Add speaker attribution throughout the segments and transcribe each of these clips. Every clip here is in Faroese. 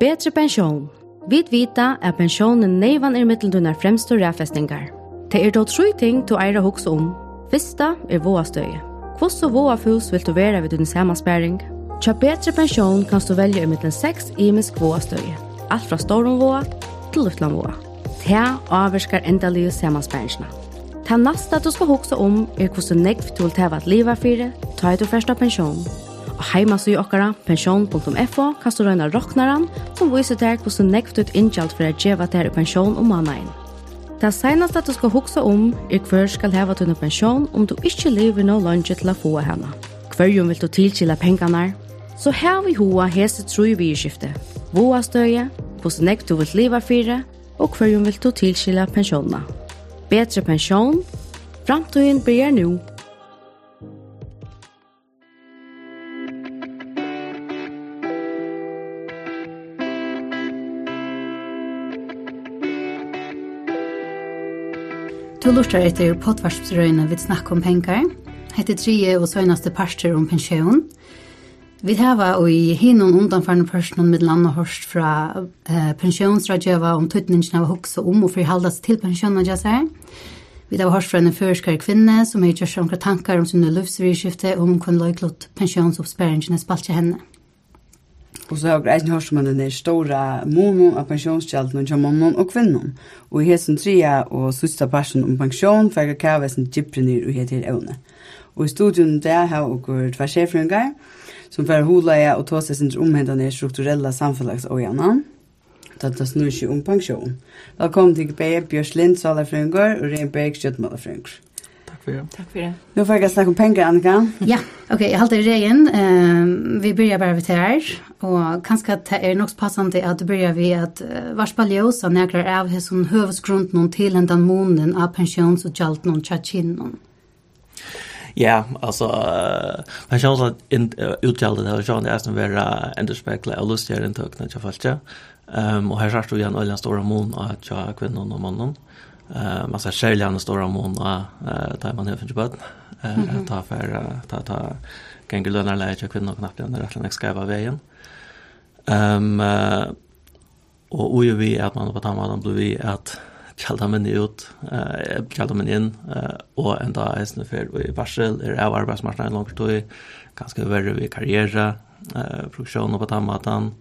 Speaker 1: Betre pensjon. Vi vita at pensjonen neivan er mitteldunar fremstå ræfestingar. Det er då tru ting du eira hoks om. Fyrsta er våastøye. Hvordan og våafus vil du være ved din samansperring. Tja betre pensjon kan du velja mittlen 6 imisk våastøye. Alt fra storum våa til luftland våa. Ta avvarskar endalige samansperringsna. Ta nasta du skal hoksa om er hvordan negv du vil teva at liva fire, ta i du fyrsta pensjon heima så i okkara, pensjon.fo, kan du røyna roknaran, som viser deg hvordan nekv du innkjalt for å djeva deg i pensjon om annaen. Det seneste at du skal huksa om er hver skal heva til pensjon om du ikke lever no lunge til å få henne. Hverjum vil du tilkila pengarna, så her vi hoa hese tru i vidskifte. Voa støye, hvordan nekv du vil leva fire, og hverjum vil du tilkila pensjona. Betre pensjon, framtøyen blir nu
Speaker 2: Du lortar etter potvarsprøyene vi snakker om penger. Hette tredje og søgnaste parster om pensjon. Vi hava og i hinnom undanfarne personen med land og hørst fra eh, pensjonsradjøva om tøytningen av hoksa om og frihaldas til pensjonen jeg sier. Vi hava hørst fra en førskare kvinne som har gjørst omkring tankar om sinne og om kun løyklott pensjonsoppsperringene spalt til henne.
Speaker 3: Og så har jeg hørt som om den store mono av pensjonskjelden og kjømmene og kvinnen. Og i heter Tria og sista personen om pensjon, for jeg har vært gyprenir og heter Evne. Og i studien der har jeg vært hver sjefrøngar, som for hula og tog seg sin omhendende strukturelle samfunnsøyene. Det er snur ikke om pensjon. Velkommen til Bøy, Bjørs Lind, Salafrøngar og Rein Berg, Kjøttmalafrøngar.
Speaker 4: Takk for det.
Speaker 5: Takk for det.
Speaker 3: Nå får jeg snakke om penger, Annika.
Speaker 2: ja, okej, okay, jag håller i regeln. Um, vi börjar bara vid det här. Och kanske att det är nog at att börja vid att uh, vars paljosa näklar av hos som høvesgrunn noen til en den månen av pensions och galt någon tjatsin
Speaker 4: Ja, alltså uh, man känner att utgäldet här känner det är som vara ändå av lustiga intökna tjafaltja. Um, och här sagt du igen öljans stora mån av tja kvinnan och mannen. Mm eh man ska sälja en stor månad eh tar man hälften på eh ta för ta ta kan gå lönar läge kvinnor knappt under rätt länge skriva vägen. Ehm och och ju vi att man på tamma då vi att kalla men ut eh kalla men in och ända är snö för i varsel är av arbetsmarknaden långt då ganska värre vi karriär eh produktion på tammatan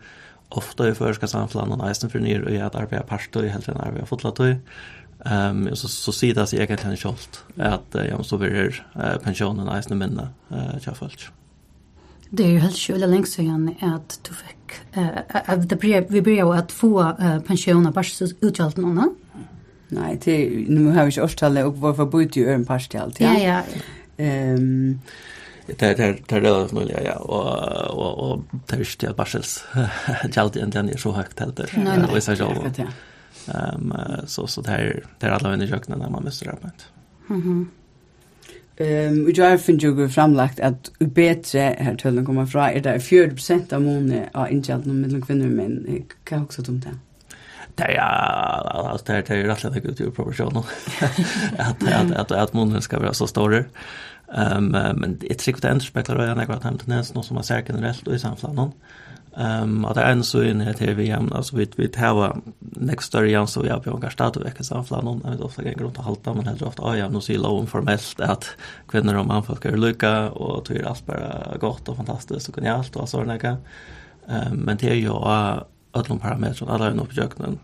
Speaker 4: ofta i förska samfland och nästan för ner och jag att arbeta parstoj helt en arbeta fotlatoj. Eh Ehm um, så så ser det sig egentligen självt att uh, jag måste vara uh, pensionen är snä minne eh jag fallt.
Speaker 2: Det är ju helt själva längst igen att du fick eh av det brev vi brev att få uh, pensionen bara så utjält någon.
Speaker 3: Nej, det nu har vi ju årstallet och varför bodde ju en parstalt.
Speaker 2: Ja, ja.
Speaker 3: Ehm um,
Speaker 4: det det det det är möjligt ja och och och det är ju att barsels jag alltid ändligen är så högt
Speaker 2: helt där.
Speaker 3: Och så jag.
Speaker 4: Um, så, så det här, det här alla vänner i när man måste röra på
Speaker 2: Mhm.
Speaker 3: Ehm vi har finn jo framlagt att bättre här her tøllen koma fra är det 4% av måne av inntjalden mellom mellan kvinnor menn. Hva hugsa du om det?
Speaker 4: Det är alltså det är det är rätt og slett ut i proporsjonen. att att att at månen skal være så stor. Ehm men det tycker det ändå spekler og jag har hatt hemten något som har særken rett og i samfunnet. Ehm och det är en så in här TV igen alltså vi vi har next story igen så vi har på en stad och vecka så flan någon vet ofta grejer runt att halta men helt ofta ja nu ser lov formellt att kvinnor och män får lycka och tror allt bara gott och fantastiskt så kan jag allt och så där. Ehm men det är ju alla parametrar alla är nog i öknen.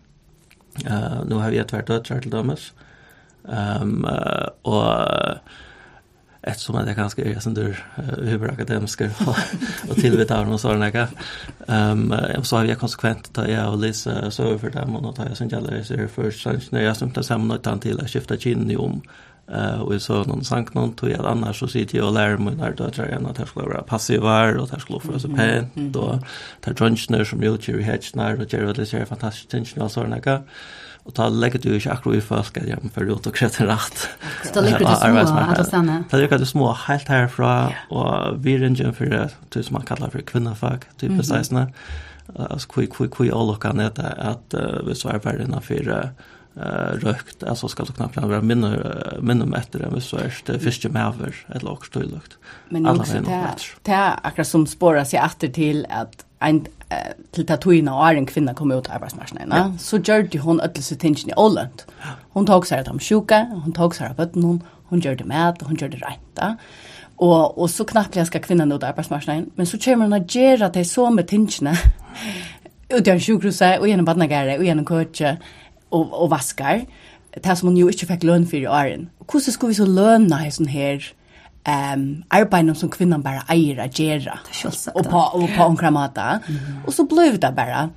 Speaker 4: Eh nu har vi ett vart dött till dömes. Ehm och eftersom att jag kanske är sen där över akademiska och tillvitar någon sån där. Ehm så har jag konsekvent ta jag och Lisa så för dem och något jag sen gäller så först sen när jag som tar samman något till att skifta in om eh och så någon sank någon tog jag annars så sitter jag och lär mig när då tror jag att jag skulle vara passivar och jag skulle för så pent då tar drunchner som jag kör hedge när och kör det ser fantastiskt tension och såna där. Og ta legger du ikke akkurat i folk at jeg må følge ut og krette rett.
Speaker 2: Så da ligger du små her til stedet?
Speaker 4: Da ligger du små helt herfra, og vi ringer for det som man kallar for kvinnefag, type 16. Altså, hvor, hvor, hvor jeg lukker det, at hvis du bare innenfor uh, røkt, altså skal du knappt være minne minne efter det du er det første med över eller också tydligt.
Speaker 5: Men också det er akkurat som spårar seg etter til at en eh till tatuina och en kvinna kom ut av arbetsmarknaden ja. så gjorde hon öll sitt tingen i Åland. Hon tog sig att de sjuka, hon tog sig att hon hon gjorde mat, hon gjorde rätta. Och och så knappt ska kvinnan ut av arbetsmarknaden, men så kommer hon att göra det så med tingen. Ut den sjukhuset och genom badnagare och genom kötje och och vaskar. Det som hon ju inte fick lön för i åren. Hur skulle vi så löna i sån här ehm um, som kvinnan bara eier att göra. Och på och på en kramata. Mm. Och så blev det bara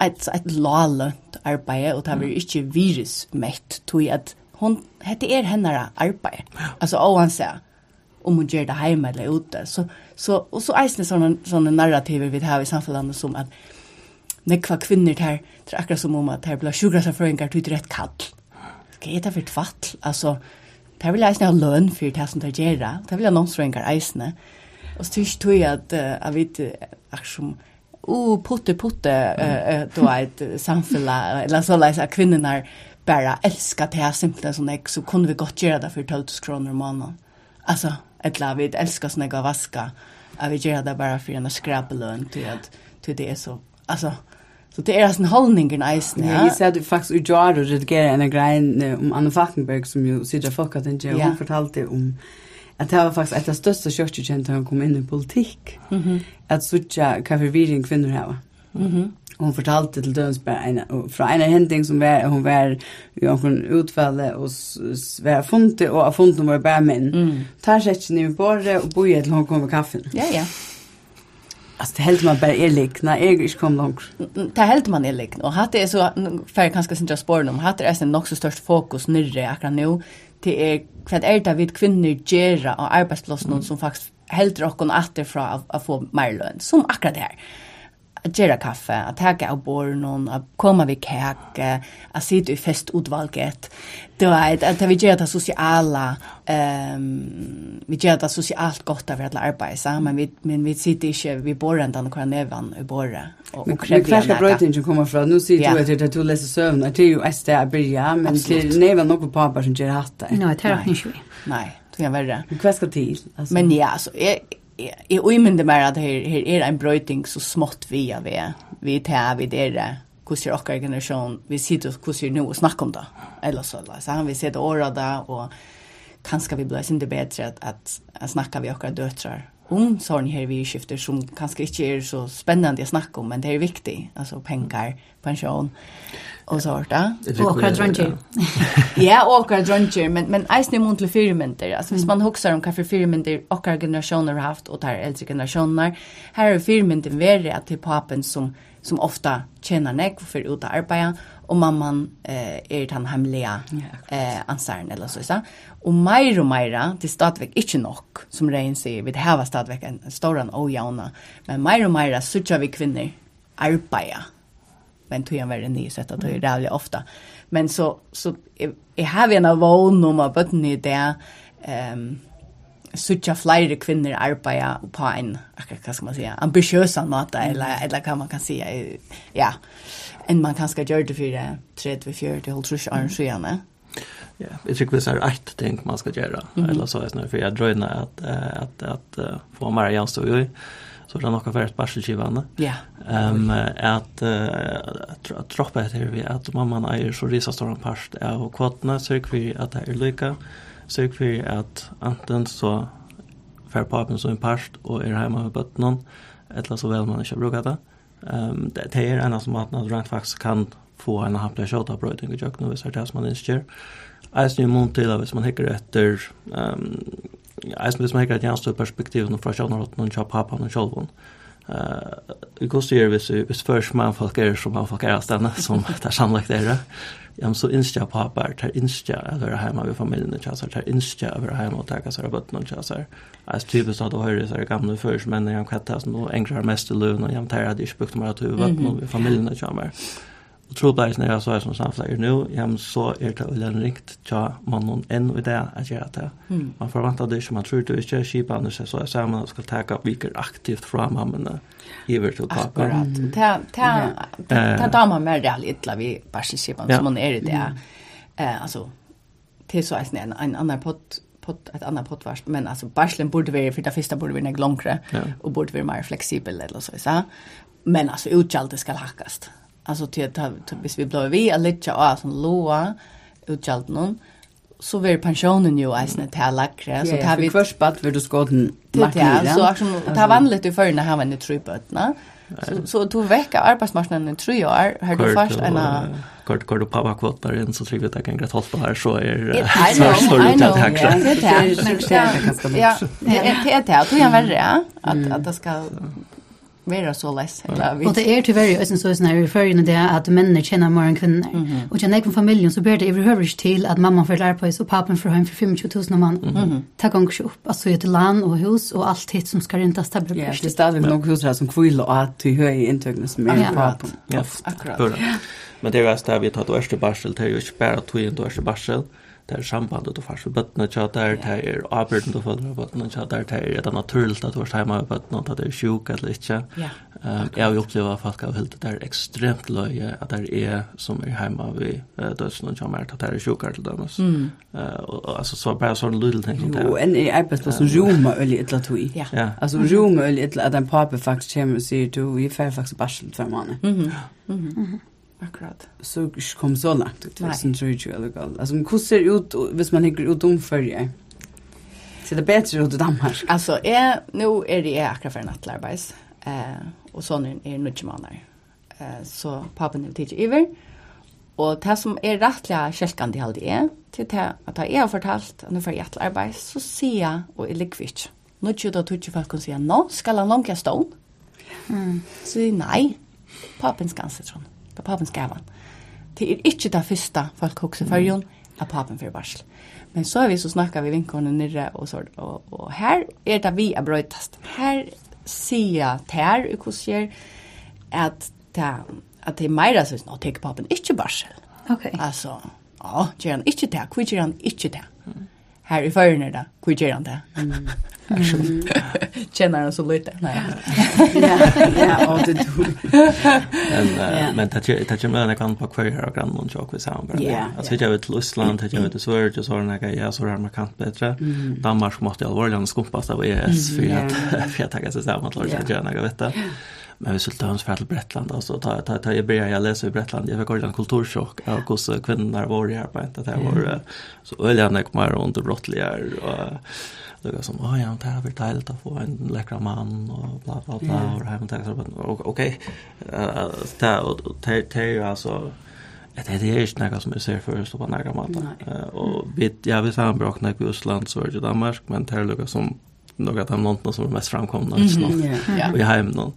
Speaker 5: ett ett lalönt arbete och det var inte virusmätt tog att hon hette er hennara arbete. Alltså oansett om hon gör det hemma eller ute. Så, så, och så är det sådana, sådana narrativer vi har i samfunnet som att nekva kvinnor där, det är akkurat som om att här blir sjukrasafröingar, det är rätt kall. Ska jag ta för ett vattl? Alltså, Det vil eisne ha løn for det som det gjør. Det vil ha nomsrengar eisne. Og så tykker tog at jeg vet akkurat som o putte putte då ett samfälla eller så läs att kvinnorna bara älskar det här simpelt som jag så kunde vi gott göra det för 12 kronor i månaden. Alltså ett la vi älskar såna gav vaska. Jag vill göra det bara för en skrabbelön till att till det är så alltså Så det er en holdning i eisen,
Speaker 3: ja. Jeg ser du faktisk i og redigerer en grein om Anne Falkenberg, som jo sier folk at hun fortalte om at det var faktisk et av største kjørtje da hun kom inn i politikk, mm -hmm. at sutja hva forvirring kvinner hava. Mm -hmm. Og hun fortalte til døms fra en av hending som var, hun var i noen utfallet og var funnet, og har funnet noen bare menn. Mm. Tar seg ikke ned i båret og bojer til hun kommer med kaffen.
Speaker 5: Ja, ja.
Speaker 3: Alltså det helt man bara är lik när jag inte kom långt.
Speaker 5: Det helt man är lik och hade är så för kanske sin just spår om hade är sen också störst fokus nere akkurat nu till är kvad är det vid kvinnor gera och arbetsplatsen som faktiskt helt rockon åter från att få mer lön som akkurat det här att göra kaffe, att ta av borren, att komma vid kake, att sitta i festutvalget. Det var ett, att vi gör det sociala, um, vi gör det socialt gott av att arbeta, men vi, men vi sitter inte vid borren där några nevan i borren.
Speaker 3: Men kvar ska bröjtingen komma från? Nu sitter du att det är till att läsa sömn, det är ju ett ställe att börja, men till nevan någon på pappa som gör hatt det.
Speaker 2: Nej, det är inte vi.
Speaker 5: Nej, det är värre.
Speaker 3: Men kvar ska till?
Speaker 5: Men ja, alltså, jag, jeg umynde meg at her, her er en brøyting så smått vi av vi, vi tar vi dere, hvordan er okker generasjon, vi sitter hvordan er nå og snakker om det, eller så, så han sitter se året da, og kanskje vi blir ikke bedre at, at, at snakker vi okker døtrar om sånne her vidskifter som kanskje ikke er så spennende å snakke om, men det er viktig, altså penger, pensjon og sånt.
Speaker 2: Og akkurat dronjer.
Speaker 5: ja, og akkurat dronjer, men, men eisen er mån til firmenter. Altså, hvis man husker om hva for firmenter akkurat generasjoner har haft, og tar eldre generasjoner, her er firmenter verre at det er papen som, som ofta tjener nek for å ut av arbeidet, og mamman eh, er den hemmelige eh, ansaren, eller så, så. Og mer og mer, det er stadigvæk ikke nok, som Rein sier, vi har stadigvæk en stor og jauna, men mer og meira sørger vi kvinner arbeida, men tog jeg være ny, så det er rævlig ofte. Men så, så jeg, jeg har en av vågen om å bøttene i det, um, sucha flere kvinner arbeida på en, hva skal man säga, ambitiøsa måte, eller, eller hva man kan säga, ja enn man kanskje gjør det for 30-40 holdt trus år siden.
Speaker 4: Ja, jeg tycker det är rätt ting man ska göra. Mm. Eller så är det för jag dröjde att, att, att, att få mer Maria Jansson och så det er noe for et barselgivende.
Speaker 5: Ja.
Speaker 4: Yeah. Um, at uh, droppa etter vi at mamman eier så risa stor en part av kvotene, sørg for at det er lykka, sørg for at enten så fer papen som en part og er hjemme med bøttene, eller så vel man ikke bruker det. Um, det är en av maten att rent faktiskt kan få en hapla kötavbröjning i kökna och visar det som man inte gör. Eisen i til till att man hikker etter um, eisen hvis man hickar ett jämstött perspektiv från kötavbröjning och pappan och självån. Mm Uh, vi kan styra hvis, hvis først man folk er som man folk er av som det er samlagt er det. Ja, så innskja papar, det er innskja å være hjemme ved familien og kjasar, det er innskja å være hjemme og takke seg av bøtten og kjasar. Jeg er typisk at du hører seg gamle først, men jeg har kvættet som engrar mest i løven, og jeg tar at ikke brukte meg at bøtten og familien og og trobladisen er så er som samflager nu, ja, men så er det ulen rikt tja man noen enn i det at gjøre det.
Speaker 5: Mm.
Speaker 4: Man forventer det ikke, man tror det ikke, kipa andre seg så er sammen og skal teka viker aktivt fra mammene iver til pappa.
Speaker 5: Akkurat, ta, ta, ta, ta damer mer reall ytla vi barselskipan som man er i det. Eh, altså, til så er det en, en annan pott, pott, ett annat pottvars men alltså barslen borde vara för det första borde vara längre
Speaker 4: ja.
Speaker 5: och borde vara mer flexibel eller så så men alltså utkallt ska hackas alltså till att hvis vi blir vi att lägga av sån låa utgjaldt någon så var pensionen ju eisne till lackre så tar
Speaker 3: vi först bad vill du ska den
Speaker 5: markera så som ta vanligt i förna här med tre bötna så så tog vecka arbetsmarknaden i tre år har du först en
Speaker 4: kort kort och pappa kvotar in så tror vi att det kan grät hålla här så är så står det att hacka
Speaker 5: det är det
Speaker 3: är det ganska mycket
Speaker 5: ja det är det att du är värre att att det ska vera så läs.
Speaker 2: Och det är tyvärr ju så sån här referring det att männen tjänar mer än kvinnor. Och jag näkvar familjen så ber det överhuvudtaget till att mamman får lära på sig och pappan får hem för 25 000 om man. Mm -hmm. Tack om upp. Alltså ett land och hus och allt hit som ska rentas där.
Speaker 3: Ja, det är stadigt nog hus som kvill och att till höj intäkterna som
Speaker 2: är
Speaker 3: på.
Speaker 4: Ja,
Speaker 5: akkurat.
Speaker 4: Men det er også det vi tar til Ørste Barsel, det er jo ikke bare tog inn til Ørste Barsel, det er sambandet du fars ved bøttene tjater, det er avbyrden du følger ved bøttene tjater, det er det naturligt at du er hjemme med bøttene, at det er sjuk eller ikke.
Speaker 5: Ja,
Speaker 4: Um, jeg har jo opplevd at folk har hørt det er ekstremt løye at det er som er hjemme ved dødsene tjater, at det er sjuk eller dømes. Mm. Uh, og, altså, så bare sånn lydel ting.
Speaker 3: Jo, en er arbeidsplass som roma øl i et eller
Speaker 5: tog i.
Speaker 4: Ja.
Speaker 3: Altså roma øl i et eller at en pape faktisk kommer og sier du, vi er ferdig faktisk barsel tvær måneder.
Speaker 5: Mhm, mhm, mhm. Akkurat.
Speaker 3: Så ikke kom så langt ut.
Speaker 5: Det
Speaker 3: syns ju ju eller gal. Alltså hvordan ser det ut hvis man tänker ut omfölje? Ser det bedre ut i Danmark?
Speaker 5: Alltså är nu är det akkurat för nattarbets. Eh och sån är det inte manar. Eh så pappan vill titta över. Och det som är rättliga kälkan det alltid är till det att jag har fortalt att nu för jättearbete så ser jag och är likvitt. Nu tror jag att folk kan säga nå, ska han långa stå. Mm. Så nej, papen ska anses honom av papens gavan. Det er ikke det første folk hokser for jon, av papen for varsel. Men så er vi så snakker vi vinkorna nere og så, og, og her er det vi er brøytast. Her sier tær, og hvordan sier, at det, at det er mer som nå ta papen ikke varsel.
Speaker 2: Okej.
Speaker 5: Altså, ja, gjør han ikke det, hvor gjør han ikke det? Her i førene da, hvor gjør han det? Mm. Känner han så lite. Nej.
Speaker 3: Ja, ja, och det du.
Speaker 4: Men men tack tack med den kan på kvar här och grann och jag vill säga bara. Alltså jag vet Ryssland, jag vet Sverige och sådana grejer, jag så där man kan bättre. Danmark måste allvarligt skumpas av ES för att för att ta sig samman och göra något vettigt men vi skulle hans färd till Bretland alltså ta ta ta jag börjar jag läser i Bretland jag fick en kulturchock av hur kvinnor var i arbetet. Det var så öliga när kommer runt och brottligar och det var som oh ja det har blir tajligt att få en läckra man och bla bla bla och det här med det okej det är ju alltså det det är inte något som jag ser först på några månader och vi jag vill säga bra knack i Ryssland så är Danmark men det är något som några av de som är mest framkomna
Speaker 3: i
Speaker 5: Sverige
Speaker 4: och i hemmen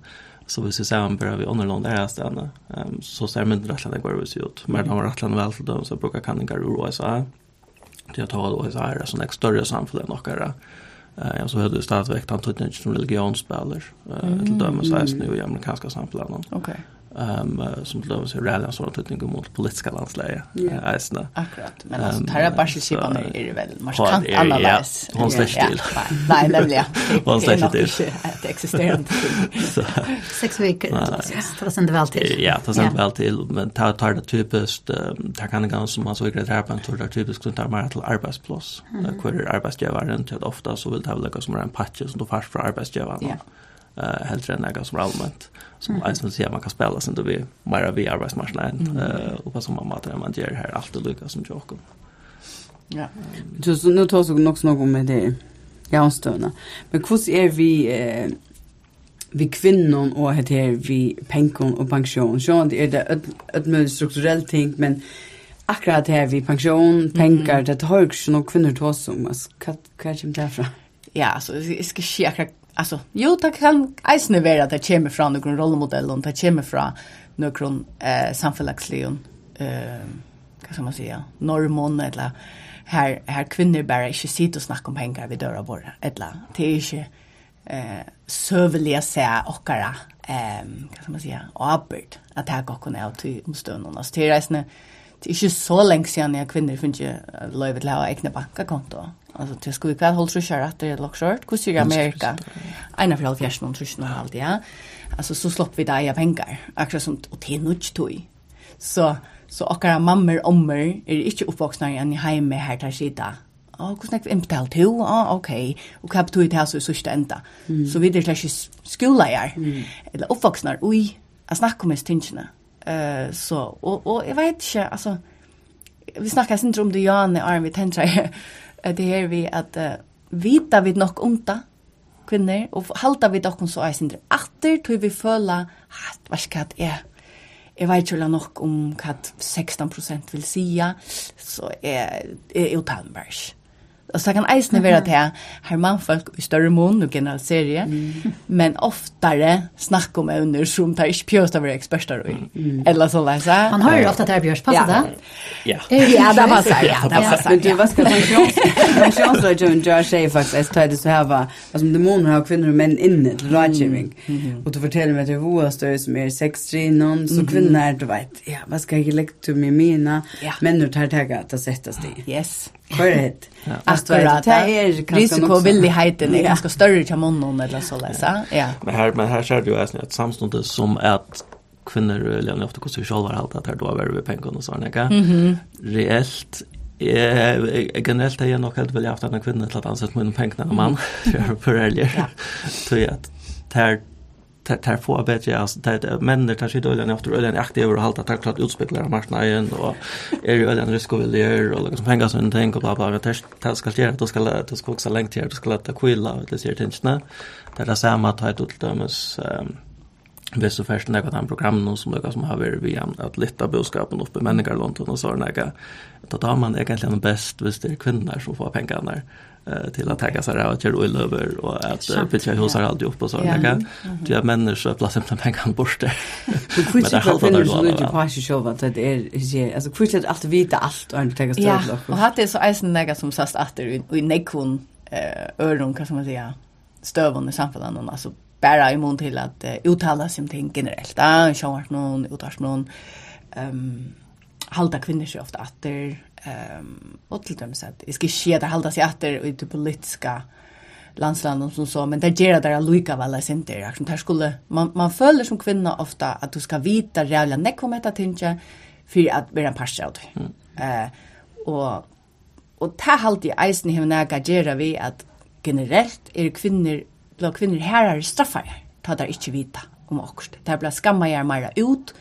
Speaker 4: så vi ser sen börjar vi annorlunda här stanna. Ehm så ser man rätt landa går vi så ut. Men de har rätt landa väl dem så brukar kan den gå och så. Det jag tar då så här så nästa större samfund än några. Eh jag så hörde han tog inte som religionsspelare eh till dömes här nu i amerikanska samfundet.
Speaker 5: Okej
Speaker 4: um, som till och med rally och sådant utnyttjande mot politiska landsläge. Yeah. Äh,
Speaker 5: Akkurat, men alltså um, Tara Barselskipan är det väl
Speaker 4: marskant
Speaker 5: annorledes.
Speaker 4: Ja, hon släpps till.
Speaker 5: Nej, nämligen.
Speaker 4: Hon släpps till.
Speaker 5: Det är nog inte
Speaker 4: existerande.
Speaker 2: Sex veckor, det sänder väl till.
Speaker 4: Ja, det sänder väl till, men ta tar det typiskt, det kan gå som man så i det på en tur, det typiskt kunde ta mer till arbetsplats. Kvar är arbetsgivaren till ofta så vill det ha lägga som en patch som du fast för arbetsgivaren.
Speaker 5: Ja
Speaker 4: eh helt rätt några som allmänt som mm. ens ser man kan spela sen då vi mera vi arbetsmarknaden eh och vad som man matar man gör här allt och lyckas som jag
Speaker 5: Ja.
Speaker 3: Just nu tar så nog något med det. Ja, stöna. Men hur är vi eh vi kvinnon och heter vi pension och pension. Så det är det ett mer strukturellt ting men akkurat det här vi pension, pengar, det har ju också några kvinnor tar som. Vad kommer det ifrån?
Speaker 5: Ja, så det ska ske akkurat alltså jo det kan eisne vara att det kommer från någon rollmodell och det kommer från någon eh samfällagsleon eh vad ska man säga normon eller här här kvinnor bara inte sitter och snackar om pengar vid dörrar bara eller det är inte eh sövliga säga ochkara ehm vad ska man säga och arbet att ta går kunna ut till omstunderna så det är det er ikke så lenge siden jeg kvinner finner ikke lov til å ha egne bankakonto. Altså, det skulle ikke være holdt trusjer at det er short Hvordan gjør Amerika? Einar for halvfjerds noen trusjer og halvt, ja. Altså, så slopp vi deg av penger. Akkurat som, og det er noe ikke tog. Så, så akkurat mammer og ommer er ikke oppvoksne enn i heime her til sida. Å, hvordan er det innbetalt til? Å, ok. Og hva betyr det her så i sørste enda? Så videre til ikke skoleier, eller oppvoksne, ui, jeg snakker om hans tingene. Mm Eh så och och jag vet inte alltså vi snackar sen om det Jan är vi tänker det här vi att uh, vita vi nog om det kvinnor och halta vi dock så är sindre åter tror vi följa att vad ska det är Jeg vet ikke nog om hva 16% vill säga så är är utanbärs. Og så kan eisne være til her mannfolk i større mån og generaliserie, mm. men oftare snakke om evner som tar ikke pjøst av å være eksperter i. Mm. Eller så lese.
Speaker 2: Man hører jo ofte at det er pjøst, passer det?
Speaker 4: Ja.
Speaker 5: Ja, det passer, ja, det passer.
Speaker 3: Men du, hva skal pensjonsrådgjøren gjøre seg faktisk? Jeg tar det så her, altså dæmoner har kvinner og menn inne til rådgjøring. Og du forteller meg til hva større som er sextrinon, så kvinner er, du vet, ja, hva skal jeg legge til med mine? Menn tar tega til å sette sted.
Speaker 5: Yes.
Speaker 3: Hva er det?
Speaker 5: akkurat. Det er kanskje noe villigheten er ganske større til munnen eller så läsa. Ja.
Speaker 4: Men här men här ser du ju att samstundes som att kvinnor eller ofta kostar ju själva allt att här då är vi pengar och såna där. Mhm. Reellt Jeg generellt är jag nog helt väl haft en kvinna till att ansätta mine pengene av mann, for för er ærlig. Tror jeg at det tar få bättre alltså det tar männer tar sig eller efter eller akt över hålla att klart utspeglar marknaden och är ju ölen risk och vill göra och liksom hänga en tänk och bla bla det tas ska göra då ska det ska också längt här då ska det kvilla det ser tension det är samma att ha ett utdömes ehm Det så Hvis du først nekka den programmen som nekka som har varit via at litt av budskapen oppe i människor i London og så nekka, Då tar man egentligen bäst hvis det är kvinnor som får pengarna. pengene till att tagga sig och till oil över och att pitcha husar alltid upp och så där kan? Du att människor plats en pengar
Speaker 3: borste men det halta så då på sig själva att det är ju alltså kvist att allt vita allt och inte tagga stöd
Speaker 5: ja och hade det så isen några som sast efter i nekon eh öron kan man säga stövande samfällan alltså bara i mån till att uttala sig om ting generellt. Ja sjön någon uttars någon ehm halda kvinnor så ofta åter Ehm och till dem så att det ska ske där hålla sig åter i det politiska landslandet som så men det ger där Luca väl är inte där som där skulle man man följer som kvinna ofta att du ska vita jävla neck om detta tinge för att vara en pastor. Eh och och ta halt i isen hur näga gera vi att generellt är kvinnor då kvinnor här är straffar ta där inte vita om också. Det blir skamma mer ut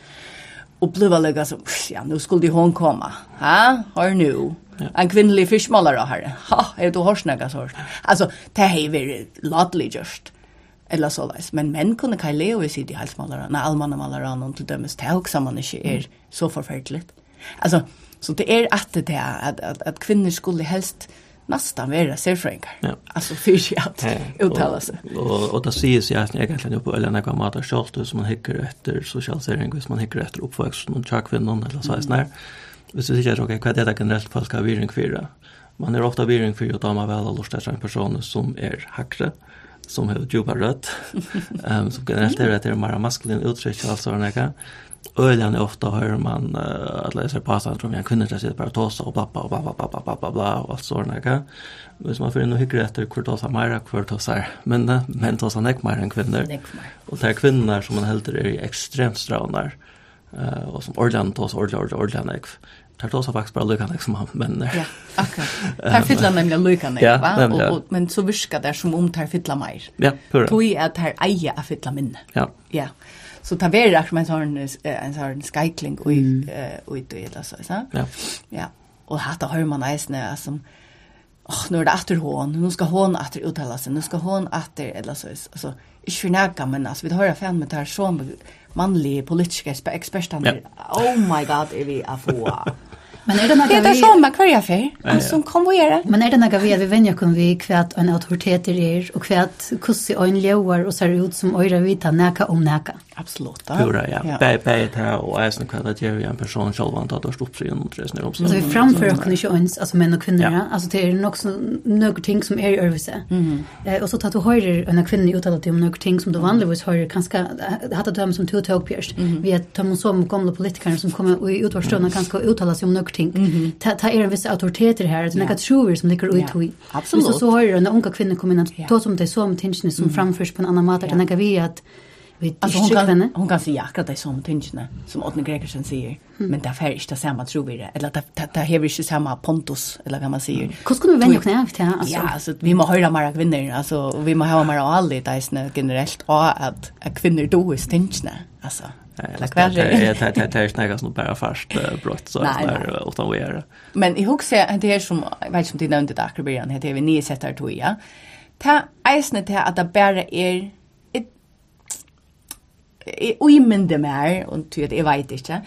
Speaker 5: uppleva lägga så ja nu skulle hon komma ha? Har nu ja. en kvinnlig fiskmålare här ha är du har snäga så alltså det är väl lovely just eller så där men män kunde kan leva i sitt halsmålare när allmänna målare någon till dömes det också man inte är så förfärligt alltså så det är att det är att, att, att kvinnor skulle helst nästan vara serfrängar. Ja. Alltså fyrt att uttala sig.
Speaker 4: Och, och, och det säger ju att egentligen på eller några mat och kjolter som man hickar efter socialisering, hvis man hickar efter uppväxt någon tjockvinnan eller så här. Mm. Hvis vi sikkert, ok, det är det generelt folk ska ha viring for? Man är ofta viring fyra å da man väl har lyst en person som är hakre, som har djupa rött. um, som generellt är det är mer maskulin uttrykk, altså, nekka. Öljan ofta hör man uh, att läsa på att jag kunde inte sitta bara och tåsa och bla bla bla bla bla bla bla bla och allt sådana där. Hvis man får in och hyckar efter kvart tåsa mera, kvart tåsa men men tåsa näck mer än kvinnor. Och det är kvinnor som man helt är extremt strånar uh, och som ordan tåsa ordan ordan ordan näck. Det tåsa faktiskt bara lyckan som han männer.
Speaker 5: Ja, akkurat. Tar fylla nämligen lyckan näck, va? Och, och, men så viskar det som om tar fylla mer.
Speaker 4: Ja, pura.
Speaker 5: Tog är att här eja att fylla minne.
Speaker 4: Ja.
Speaker 5: Ja. Yeah så ta vi det som en sån en sån skycling och och det alltså så. Ja. Ja. Och hata hör man nästan alltså Åh, nu är det efter hon. Nu ska hon åter uttala sig. Nu ska hon åter eller så. Alltså, inte förnäka, men alltså, vi har fan med det här som manliga politiska experterna. Oh my god, är vi att få.
Speaker 2: Men är det
Speaker 5: något
Speaker 2: vi...
Speaker 5: Det är samma kvar för. Som kom att göra.
Speaker 2: Men är det något vi vi vänjer kun vi kvät en autoritet i er och kvät kussi och en ljöar och ser ut som öra vita näka om näka.
Speaker 5: Absolut.
Speaker 4: Pura, ja. Bär, bär det och är sån kvärt att jag är en person själv antar att stå upp sig genom det snälla.
Speaker 2: Så vi framför oss inte ju alltså män och kvinnor,
Speaker 4: ja.
Speaker 2: alltså det är nog några ting som är i örvise. Eh, och så tar du höjder en kvinna uttalar dig om några ting som du vanligtvis höjder kanske hade du hem som tog tog pierst. Vi är så som gamla politiker som kommer i utvarstående kanske uttalar sig om några ting. Ta, ta er en viss autoriteter her, det er nekka trover som ligger ut i.
Speaker 5: Absolutt.
Speaker 2: Hvis så hører en unga kvinne kom inn, at ta som det så om tingene som framførs på en annan måte, det nekka vi at vi
Speaker 5: alltså hon kan hon kan säga akkurat det som tingene som Otne Gregersen säger mm. men där färg inte samma tror vi det eller det det har vi inte samma pontus eller vad man säger.
Speaker 2: Hur skulle vi vänja knä efter alltså?
Speaker 5: Ja, alltså vi må höra mera kvinnor alltså vi må ha mera allt det är generellt och att kvinnor då är tingene alltså Eller kvar
Speaker 4: det det det snägas nog bara fast brott så där utan vi är
Speaker 5: Men i huset det är som jag vet inte om det nämnde där Akrobian heter vi ni sätter då ja. Ta eisne till att det bara är Jeg uimende mer, og ty at jeg vet ikke,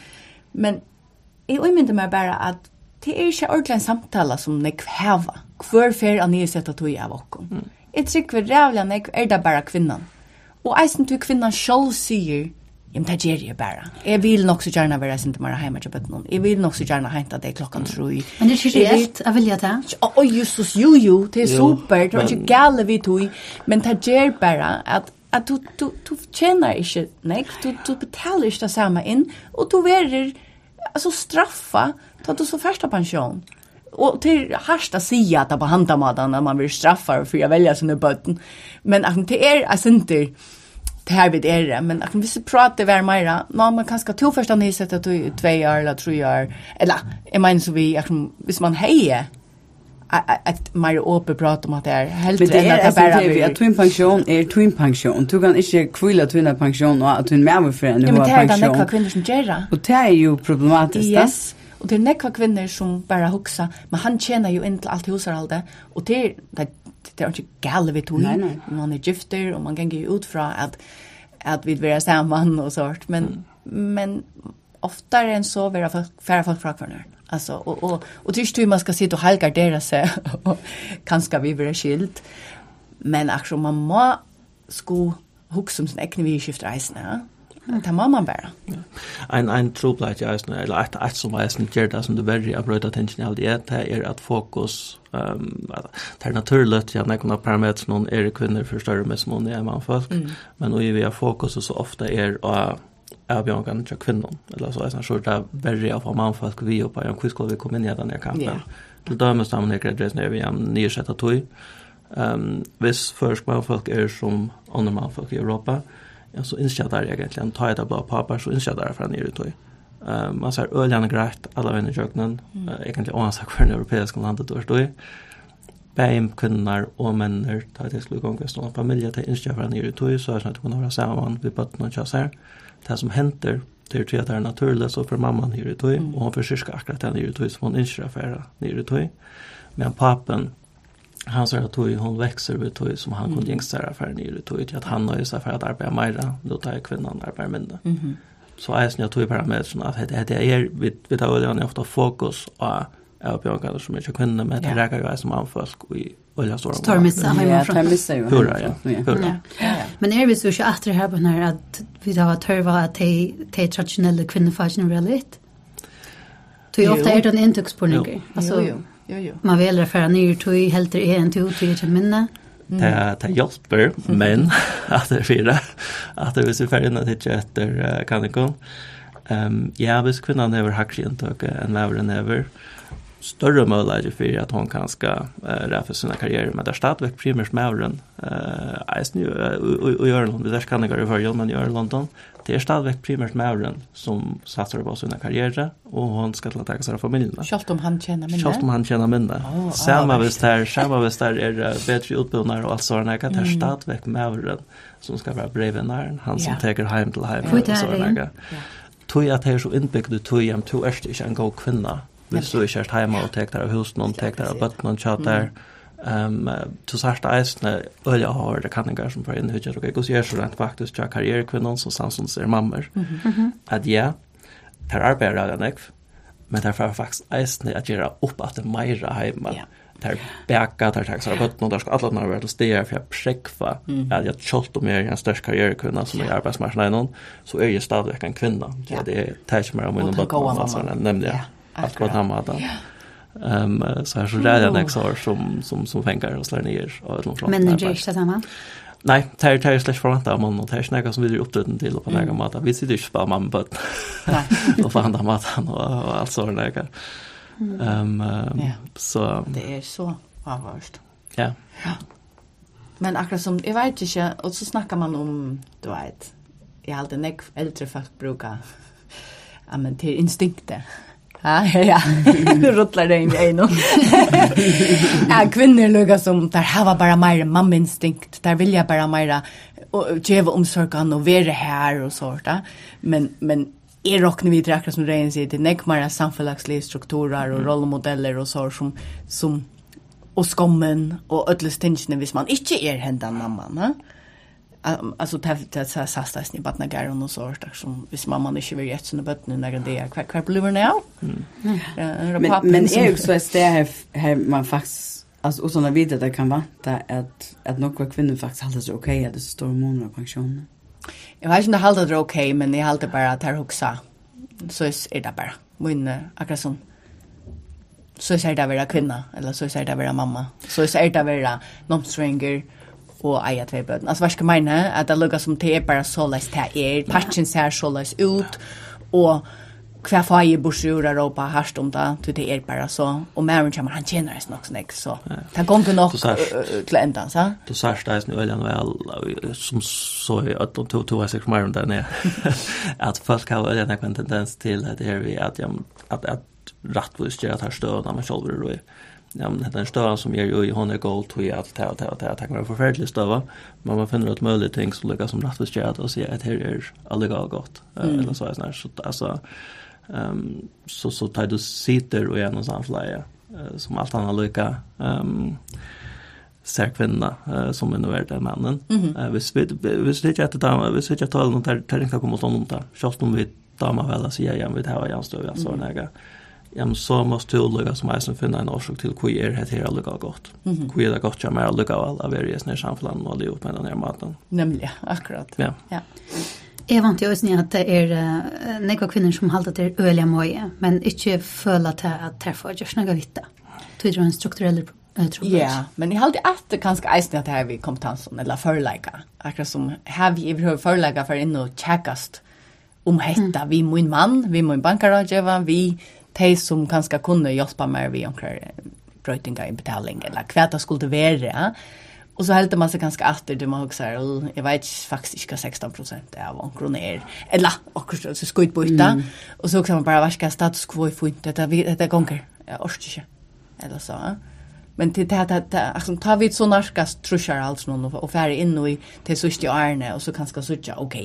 Speaker 5: men jeg uimende mer bare at det er ikke ordentlig en samtale som nek heva. Hvor fer an nye sett to du av okken. Mm. Jeg trykker rævlig nek er det bare kvinnan. Og eisen til kvinnan sjálf sier men det gjør jeg bare. Jeg vil nok så gjerne være sin til meg hjemme til bøtten. Jeg vil nok så gjerne hente det klokken klokkan tre.
Speaker 2: Men det er ikke reelt, jeg vil gjøre det.
Speaker 5: Å, Jesus, jo, jo, det er super, det er ikke gale vi tog, men det gjør bare at at du, du, du tjener ikke, nei, du, du betaler ikke det samme inn, og du verer altså, straffa til at du så første pensjon. Og til harst å si at det på handamaten, at man blir straffa for å velge sine bøtten. Men at det er, jeg synes det här vid er, men jag vi visst prata var mera. Nå, man kanske två första ni sett att du två år eller tre år. Eller, jag menar så vi, jag kan, visst man hejer att mer åpe prata om att det är helt
Speaker 3: rätt
Speaker 5: att
Speaker 3: det
Speaker 5: bara
Speaker 3: vi att twin pension är twin pension du kan inte kvilla twin pension och att twin mer för en
Speaker 5: pension. Men det är
Speaker 3: några
Speaker 5: kvinnor som gör
Speaker 3: Och det är ju problematiskt.
Speaker 5: Yes. Och det är några kvinnor som bara huxa men han tjänar ju inte allt husarhalde och det är det er ikke gale vi tog.
Speaker 3: Nei, nei.
Speaker 5: Man er gifter, og man kan gå ut fra at, at vi vil sammen og sånt. Men, mm. men oftare än så vera färre folk fra kvarnör. Alltså, och, och, och det är ju man ska sitta och halgardera sig och kanske vi blir skilt. Men akkurat man må sko hugsa om sin egen vidskift ja. Det må man bare.
Speaker 4: En en tropleit jeg eisen, eller et, et som eisen gjør det som du verri av brøyta tension i det, det er at fokus, um, det er naturligt, ja, nekon av parametrene noen er kvinner for større med som noen er mannfolk, mm. men og i vi har fokus så ofte er å avbjørngan til kvinnen, eller så eisen, så det er verri av mannfolk vi oppe, ja, hvor skal vi komme inn i denne kampen?
Speaker 5: Yeah.
Speaker 4: Til dømes da damen er greit reisner vi igjen av tog, um, hvis først mannfolk er som andre mannfolk i Europa, mm så innskjer der egentlig, en tar det blå papper, så innskjer der fra nere tog. Uh, man ser øljene greit, alle vennene i kjøkkenen, mm. uh, egentlig åansak for den europeiske landet der stod i. Beim kvinner og menner, da det skulle gå en stående familie til innskjer fra nere tog, så er det sånn at du kan har sammen, vi bøtten og kjøsser. Det som henter, det er at det er naturlig, så for mamman nere tog, mm. og hun forsyrker akkurat den nere tog, som hun innskjer fra nere tog. Men papen, han sa att tog hon växer vid tog som han kunde gängsta där för nere tog till att han har ju sig för att arbeta mer då tar jag kvinnan arbetar mindre.
Speaker 5: Mhm.
Speaker 4: Så är jag tog parametrarna att det det är vi, vi tar oljan ofta fokus och jag bjögar som är kvinnor med det räcker ju som anfolk och i olja stora.
Speaker 2: Tar
Speaker 3: missa
Speaker 2: hemifrån.
Speaker 3: Tar missa ju.
Speaker 4: Hurra, ja. Hurra.
Speaker 2: Men är vi så inte att det här på när att vi tar törva att de traditionella kvinnofagen är väldigt? Det
Speaker 5: är
Speaker 2: ofta är det en intryckspårning.
Speaker 5: Alltså,
Speaker 2: jo,
Speaker 5: jo. Jo, jo.
Speaker 2: Man väljer att föra nye tog, helt i en tog, tog ikke minne. Mm.
Speaker 4: Det det hjälper, men att det fyra att det vill sig färdigt att hitta efter kanikon. Ehm um, ja, hvis kvinnan över hackskintag en mävren över större möjligheter för att hon kan ska uh, räffa sina karriärer men där stadväck primärt med öron eh är nu och gör London där kan det gå över men gör London det är stadväck primärt med öron som satsar på sina karriärer och hon ska ta sig av sina
Speaker 5: familjerna. Schalt om han tjänar minne.
Speaker 4: Schalt om han tjänar minne.
Speaker 5: Oh,
Speaker 4: samma
Speaker 5: ah,
Speaker 4: visst här samma visst här är bättre utbildningar och allt sådana. Jag kan ta
Speaker 5: mm.
Speaker 4: stadväck med öron som ska vara brevenaren han som
Speaker 5: ja.
Speaker 4: tar hem till hem och sådana. Tog att det är så inbyggt du tog hem, tog är inte en god kvinna hvis du ikke er hjemme og tek der av husen, og tek der av bøtten og tjatt der. Um, to sagt eisne øya har det kan som får inn hudjer og jeg går så rent faktisk til karrierekvinnen som samsons er mammer. At ja, her arbeider jeg nekv, men der får faktisk eisne at gjøre opp at det meira heima.
Speaker 5: Ja.
Speaker 4: Der bæka, der tar seg bøtten, og der skal alle når være til steder, for jeg prekva at jeg kjolt om jeg er en størst karrierekvinne som er arbeidsmarsen enn, så er jeg stadigvæk en
Speaker 5: kvinne.
Speaker 4: Det er det jeg tar ikke mer om innom bøtten, nemlig.
Speaker 5: Ja akkurat
Speaker 4: han var där. Ehm så här så där jag nästa år som som som fänkar och slår ner och ett långt
Speaker 2: Men det
Speaker 4: är inte samma. Nej, tar tar slash för att man och tar snäga som vi vidare uppdaten till på några mat. Vi sitter ju bara mamma på. Nej. Och fan där mat han och allt sånt där.
Speaker 5: Ehm
Speaker 4: så
Speaker 5: det är så avvärst.
Speaker 4: Ja. Ja.
Speaker 5: Men akkurat som, jeg vet ikke, og så snakker man om, du vet, jeg har alltid nek eldre folk bruker, ja, men til instinktet, Ja, ja. Nu rullar det in i en. Ja, kvinnor lukar som där hava bara mer mamminstinkt, där vilja bara mer och geva omsorgan och vara här och sårta. Men men är rocknar vi drakar som rein sig till nekmara samfällagsliga strukturer och rollmodeller och så som som och skommen och ödlestinsen hvis man inte är hendan mamman. Ja? alltså det det så så så ni bara när och så där som hvis mamma inte vill gett sina bötten när det är kvar kvar blir nu.
Speaker 3: Men men är så ett det här här man faktiskt alltså och såna vidare det kan vänta att att några kvinnor faktiskt håller sig okej att det står månader pension.
Speaker 5: Jag vet inte håller det okej men jag håller bara att här huxa. Så är det bara. Men akkurat sån så är det att vara kvinna eller så är det att vara mamma. Så är det att vara nomstringer. Mm og eia tvei bøten. Altså, hva skal meine, at det lukkar som det er bare så leis det er, patchen ser så leis ut, og hva får jeg bort ur Europa herst om det, til det er bare så, og Maren kommer, han tjener oss nok snakk, så det går
Speaker 4: ikke
Speaker 5: nok til enda, så.
Speaker 4: Du sier det er veldig vel, som så i at de to tog er sikkert Maren der nede, at folk har veldig en tendens til at det er vi, at, at, at rettvis gjør at her støvende man selv er roi ja, men den støvan som gjør jo i hon er gold tog alt ta og ta og det, det kan være forferdelig støva, men man finner ut mulige ting som lukkar som rettvis gjør og sier at her er allega og godt, mm. eller så er sånn her, så altså, um, så, så tar du sitter og gjennom samfleie, uh, som alt annet lukka, um, ser kvinna uh, som är nöjd mannen. Mm -hmm. uh, hvis vi hvis vi inte att ta hvis vi inte att ta någon tar tar inte komma åt honom där. Schysst om vi damer väl att säga ja med här jag står jag så nära. Mm -hmm ja, men så måste du lukka som eisen finna en orsak til hvor er det her lukka godt. Mm -hmm. Hvor er det godt ja, mer lukka vel av i jesne samfunn og livet med den her maten.
Speaker 5: Nämligen, akkurat.
Speaker 4: Ja.
Speaker 5: ja.
Speaker 2: Jeg vant jo også at det er uh, nekva kvinner som halda til ølige møye, men ikke føler til at det er for gjørs noe vitt. Tror det er en strukturell problem?
Speaker 5: Ja, yeah, men jeg halda at det kanskje eisen at det er vi kompetansen, eller forleika. Akkurat som her vi overhøver forleika for inn og tjekkast om hetta mm. vi min mann, vi min bankarådgjøver, vi de som kanskje kunne hjelpe meg ved omkring brøytinga i betaling, eller hva det skulle være. Ja? Og så heldte man seg ganske atter til man hugsar, jeg vet faktisk ikke 16 prosent av omkron er, eller akkurat så skuit bøyta, mm. og så hugsar man bara, hva skal status quo i funnet, dette, dette gonger, jeg orsker ikke, eller så. Men til det, att det, altså, ta vi så narkas truschar alls noen, og færre inn i til sørste årene, og så kanskje sørste, ok,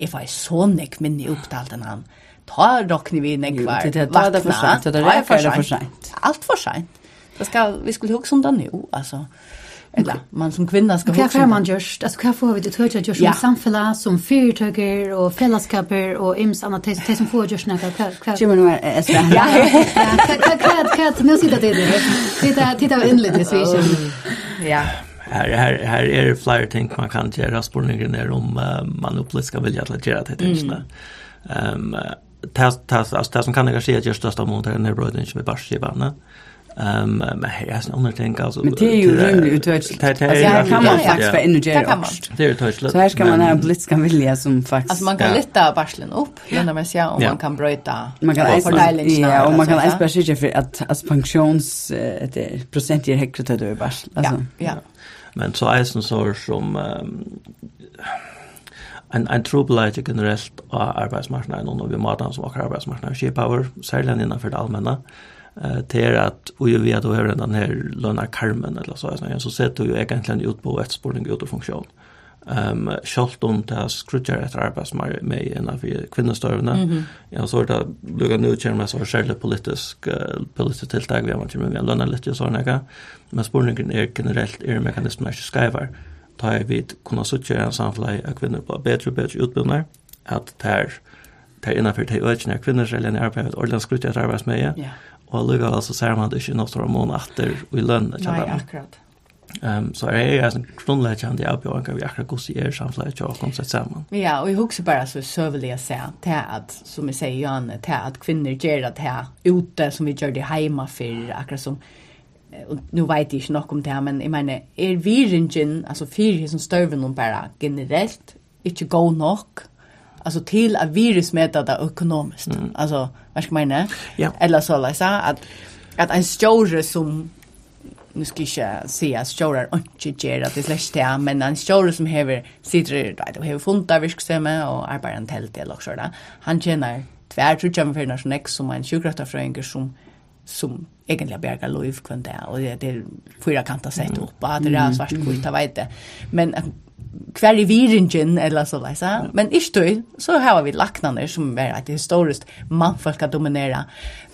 Speaker 5: jeg får så nek minne opptalt enn han, ta rockni vi nekvar.
Speaker 3: Det är det för sent, det är för sent.
Speaker 5: Allt för sent. Det ska vi skulle hugga som då nu alltså. Eller man som kvinna ska
Speaker 2: hugga.
Speaker 5: Vad
Speaker 2: man just? Alltså vad får vi det höra
Speaker 5: just
Speaker 2: som samfälla som fyrtöger och fällskaper och ims annat det som får just några kvar.
Speaker 3: Jimmy nu är det.
Speaker 2: Ja. Kat kat kat nu sitter det där. Titta titta inledningsvis. så
Speaker 5: Ja.
Speaker 4: Här här här är det flera ting man kan göra spårningen ner om man upplever ska vilja att göra det tänkte. Ehm tas det as tas kan jag säga just att mot den här bröden som vi bara ser va. Ehm men här är en annan tänk alltså.
Speaker 3: Men det
Speaker 4: är ju
Speaker 3: rimligt
Speaker 4: uttryckt.
Speaker 3: Alltså kan man faktiskt för energi också.
Speaker 5: Det
Speaker 4: är uttryckt.
Speaker 3: Så här ska man ha en blitz kan vilja som faktiskt.
Speaker 5: Alltså man kan lätta barslen upp genom att säga om man kan bryta.
Speaker 3: Man kan
Speaker 5: fördelning.
Speaker 3: Ja, och man kan ens precis för att as pensions det procent är högt att det är
Speaker 5: barsel
Speaker 3: alltså.
Speaker 5: Ja.
Speaker 4: Men så är det som som en en trubbelage generelt av arbeidsmarknaden og vi måten som akkurat arbeidsmarknaden power særlig innenfor det allmänna eh till att och vi vet då hur den här Lona karmen eller så så så sett du ju egentligen ut på ett spårning ut och funktion. Ehm um, skolt om det skrutjar ett arbetsmarknad med en av
Speaker 5: kvinnostörvna.
Speaker 4: Ja så Jag det lugga nu kärna så särskilt politisk uh, politisk tilltag vi har med med Lona lite såna här. Men spårningen är generellt är mekanismer skaivar. Mm ta er vi kunna suttje en samfunn av kvinner på bedre og bedre utbildner, at det er det er innenfor det økene av kvinner selv enn arbeid, ordentlig skrutt etter arbeidsmøye,
Speaker 5: yeah.
Speaker 4: og lukka så ser man det ikke noe større måned etter i lønn.
Speaker 5: Nei, akkurat.
Speaker 4: Um, så er jeg en grunnleggende avbjørende vi akkurat gos i er samfunnet til å komme seg sammen.
Speaker 5: Ja, og jeg husker bare så søvelig å se til at, som jeg sier, Janne, til at kvinner gjør det her ute som vi gjør det hjemme for akkurat som och nu vet jag inte nog om det här, men jag menar, är viringen, alltså fyra som stöven om bara generellt, inte god nog, alltså till att virusmäta det ekonomiskt. Mm. Alltså, vad ska man mena?
Speaker 4: Ja.
Speaker 5: Eller så, läsa, att, att en större som, nu ska jag inte säga att större inte gör att det är släcks det, men en större som hever, sitter och hever funta virksamma och arbetar en tält eller också, där, han tjänar tvär, tror jag, för när som en sjukrättafröingar som, som egentlig berga lov kvann det, og det er fyra kanter sett opp, at det er svart kvitt, jeg vet det. Men hver i viringen, eller så leisa. Men ikke du, så har vi laknaner som er et historiskt mannfolk skal dominere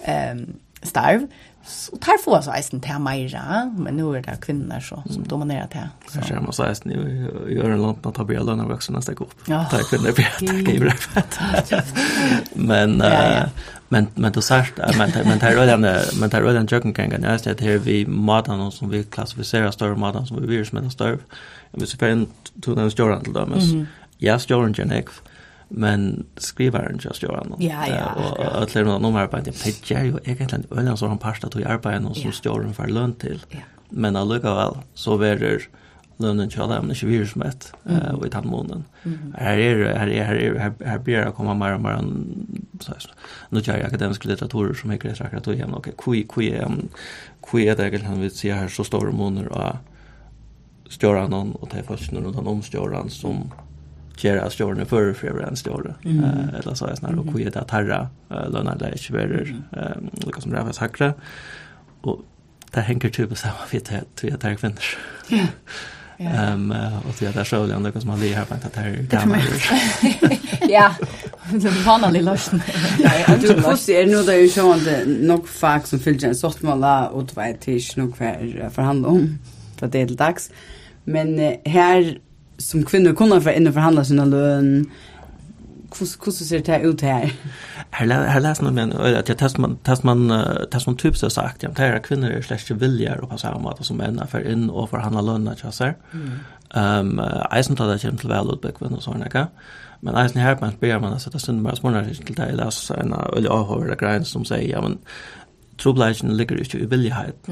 Speaker 5: um, starv, så tar få oss eisen til meira, men nu er det kvinner så, som dominerer til.
Speaker 4: Så ser man så eisen i øren landet at blir lønne voksne neste opp. Ja. Det
Speaker 5: er
Speaker 4: kvinner blir det, det er Men,
Speaker 5: uh, ja,
Speaker 4: ja men men då sagt men men tar redan men tar redan jocken kan kan nästa att här vi matar som vi klassificerar större matar som vi virus med större vi ser en till den stora till dem ja stora genex men skrivaren just gör han.
Speaker 5: Ja, ja.
Speaker 4: Och att lära någon arbete. Det är ju egentligen ölen så han pasta till arbeten och som står för lön till. Men alluga väl så verer lønnen til dem men ikke virusmett uh, og i tatt måneden. Her er är her er det, her, her blir det å komme mer og mer nå kjær akademiske litteraturer som ikke er akkurat og igjen, ok, hvor er det egentlig han vil si her så store måneder av stjøren og de folkene rundt han om stjøren som gjør at för er førre for en stjøre. Uh, eller så er det sånn og hvor er det at herre uh, lønner det ikke verer, um, liksom det er faktisk hakre. Og det henger typisk sammen med at det er kvinnor.
Speaker 5: Ja.
Speaker 4: Ehm och det där så det andra som man här på att
Speaker 2: här
Speaker 4: gamla.
Speaker 5: Ja. Det var någon lösning.
Speaker 3: Ja, du måste är nu där ju så att nog fax som fyllt en sort mala och två tisch nog för förhandla om för det är dags. Men här som kvinnor kunde för inne förhandla sina lön hur ser det ut
Speaker 4: här? Här här läs nu men att jag test man test man test man typ så sagt jag tar kvinnor är slash viljar och passar om att som män för in och för handla lönna så här. Ehm eisen tar det hem till väl ut back och såna kan. Men eisen här man ber man så att stund bara små när till det läs en eller över det grejen som säger ja men troblagen ligger ju i villighet.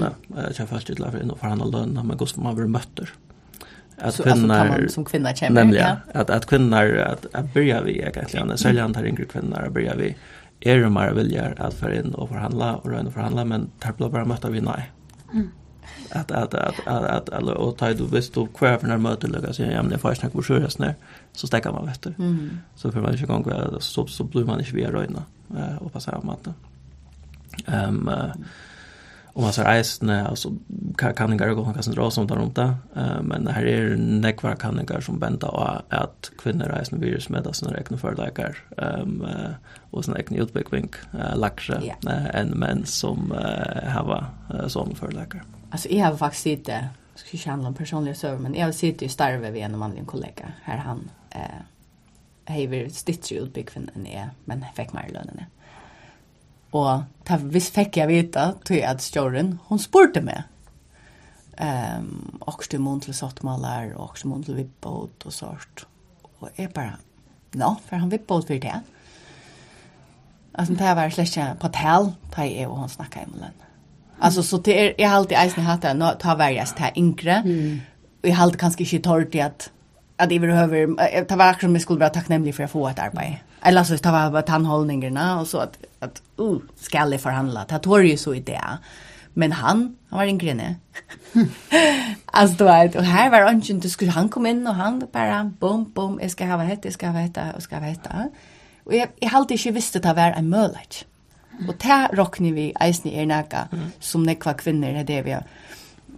Speaker 4: Jag fast till för in och för handla lönna men går man blir mötter att
Speaker 5: kvinnor alltså, som kvinnor känner
Speaker 4: nämligen
Speaker 5: ja.
Speaker 4: att att kvinnor att, att börja vi egentligen sälja antar yngre kvinnor att börja vi är de mer viljar att för in och förhandla och röna förhandla men tar blå bara möta vi nej. Mm. Att att att att att alla och tar du visst du kvar för när mötet lägger sig ja men det får snack på sjöras när så stäcker man vet du.
Speaker 5: Mm.
Speaker 4: Så för man inte gång så så blir man inte vi röna och passa om att. Ehm um, uh, om hans reisende, altså kanninger og kanninger og sånt rundt det, men her er nekvar kanninger som bender av at kvinner reisende virus med det, sånne egne fordekker, um, og sånne egne utbyggving, uh, lakse, yeah.
Speaker 5: uh,
Speaker 4: enn menn som uh, har uh, sånne läkar
Speaker 5: Altså, jeg har faktisk sett det, skal ikke handle om personlige søver, men jeg har sett det i starve ved en mannlig kollega, her han, eh, hever stitcher utbyggving enn jeg, men fikk mer lønn enn. Og ta visst fikk jeg vita til at stjåren, hun spurte meg. Um, også mån til sottmaler, og også mån til vippbåt og sånt. Og jeg bare, nå, no, for han vippbåt for det. Altså, det var slett ikke på tal, da jeg og hun snakket i mulen. Altså, så det er, jeg har alltid eisen hatt det, nå tar hver jeg til yngre, mm. og jeg har alltid kanskje ikke tårt i at, at jeg vil høre, det var akkurat som jeg skulle være takknemlig for å få et arbeid eller så det var bara tandhållningarna och så att att uh ska jag förhandla. Det tog ju så i det. Men han, han var en grinne. alltså du vet, och här var ungen, du skulle han kom in och han bara, bom, bom, jag ska ha hett, jag ska ha hett, jag ska ha hett. Och jag, jag hade inte visst att det var en möjlighet. Och det rockni vi eisen i er näka, mm. som nekva kvinnor, det är det vi har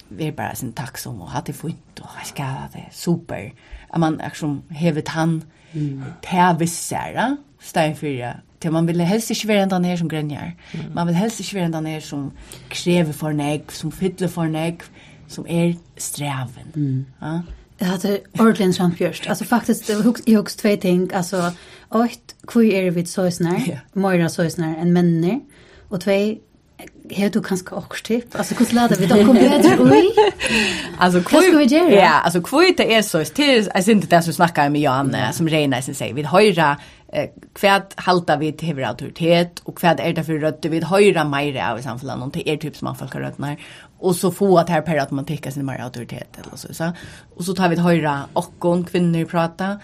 Speaker 5: vi är bara sin tacksam och hade fint och jag ska ha det super. Att man liksom hevet han Mm. Det vissar, stein för Det man vill helst inte vara den här som grenjar Mm. Man vill helst inte vara den här som kräver för nägg, som fyller för nägg, som är er sträven. Mm. Ja.
Speaker 2: Jag hade ordentligt framförst. Alltså faktiskt, det var högst, högst två ting. Alltså, ett, hur är det vid såsnar,
Speaker 5: yeah.
Speaker 2: mera såsnar än männer? Och två, Her du kanst auch stipp. Also kurz lader ui?
Speaker 5: doch
Speaker 2: komplett ruhig. vi cool.
Speaker 5: Ja, also cool det är så till alltså inte det som snackar med Johan som Reina sen säger vid höra kvad halta vi till autoritet och kvad är det för rötter vi höra mer av i samhället någon till er typ som man folk rötnar och så få att här per att man sin mer autoritet eller så så och så tar vi höra och kvinnor prata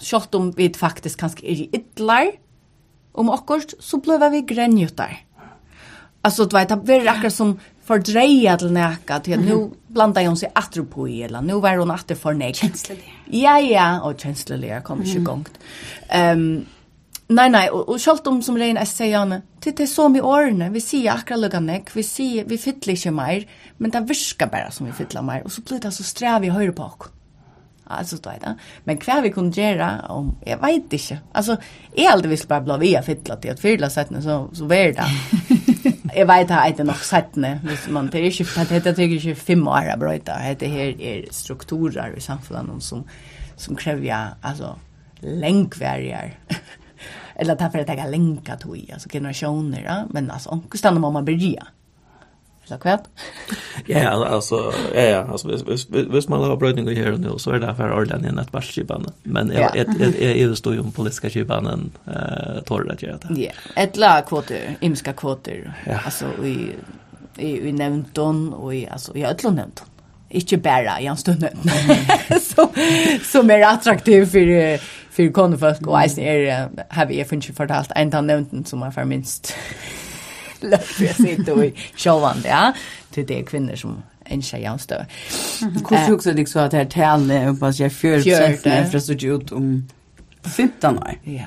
Speaker 5: Sjått om vi faktisk kanskje er i ytlar om akkurat, så blei vi grenjutar. Alltså du vet, det är akkurat som fördreja till näka till att nu blandar hon sig åter på i eller nu var hon åter för nek.
Speaker 2: Känslig.
Speaker 5: Ja ja, och känslig kom kommer inte igång. Ehm Nej nej, och, och självt om som Reina säger han, det det så med årene, vi ser akkurat lugga nek, vi ser vi fyller inte mer, men det viskar bara som vi fyller mer och så blir det så sträv i höyre på oss. Alltså då är det. Men kvar vi kunde göra om jag vet inte. Alltså är aldrig vi skulle bara bli vi fylla till att fylla sätten så så vär det. Jeg vet at det er nok settende, hvis man det er ikke, det er ikke fem år av brøyta, det her er strukturer i samfunnet som, som krever, altså, lengverjer. Eller det er for at jeg har lengt tog, altså generasjoner, ja? men altså, hvordan må man begynne? eller kvart.
Speaker 4: ja, alltså ja, ja, alltså vis man har brödning här og så är det för ordan i nettbarskibene. Men jeg, ja. det står ju om politiske kibene eh tårer at jag det.
Speaker 5: Ja, ett la kvoter, imska kvoter,
Speaker 4: ja.
Speaker 5: i, i, i nämnton och i, alltså i ødlån nämnton. inte bara i en stund. så som är attraktiv för för konfolk och är har vi funnit fortalt en tant nämnton som man för minst lätt för jag sitter i showan ja. Till det är kvinnor som en tjej jag står.
Speaker 3: Hur tror du så att det här talen är att jag 4% infrastruktur om 15 år?
Speaker 5: Ja,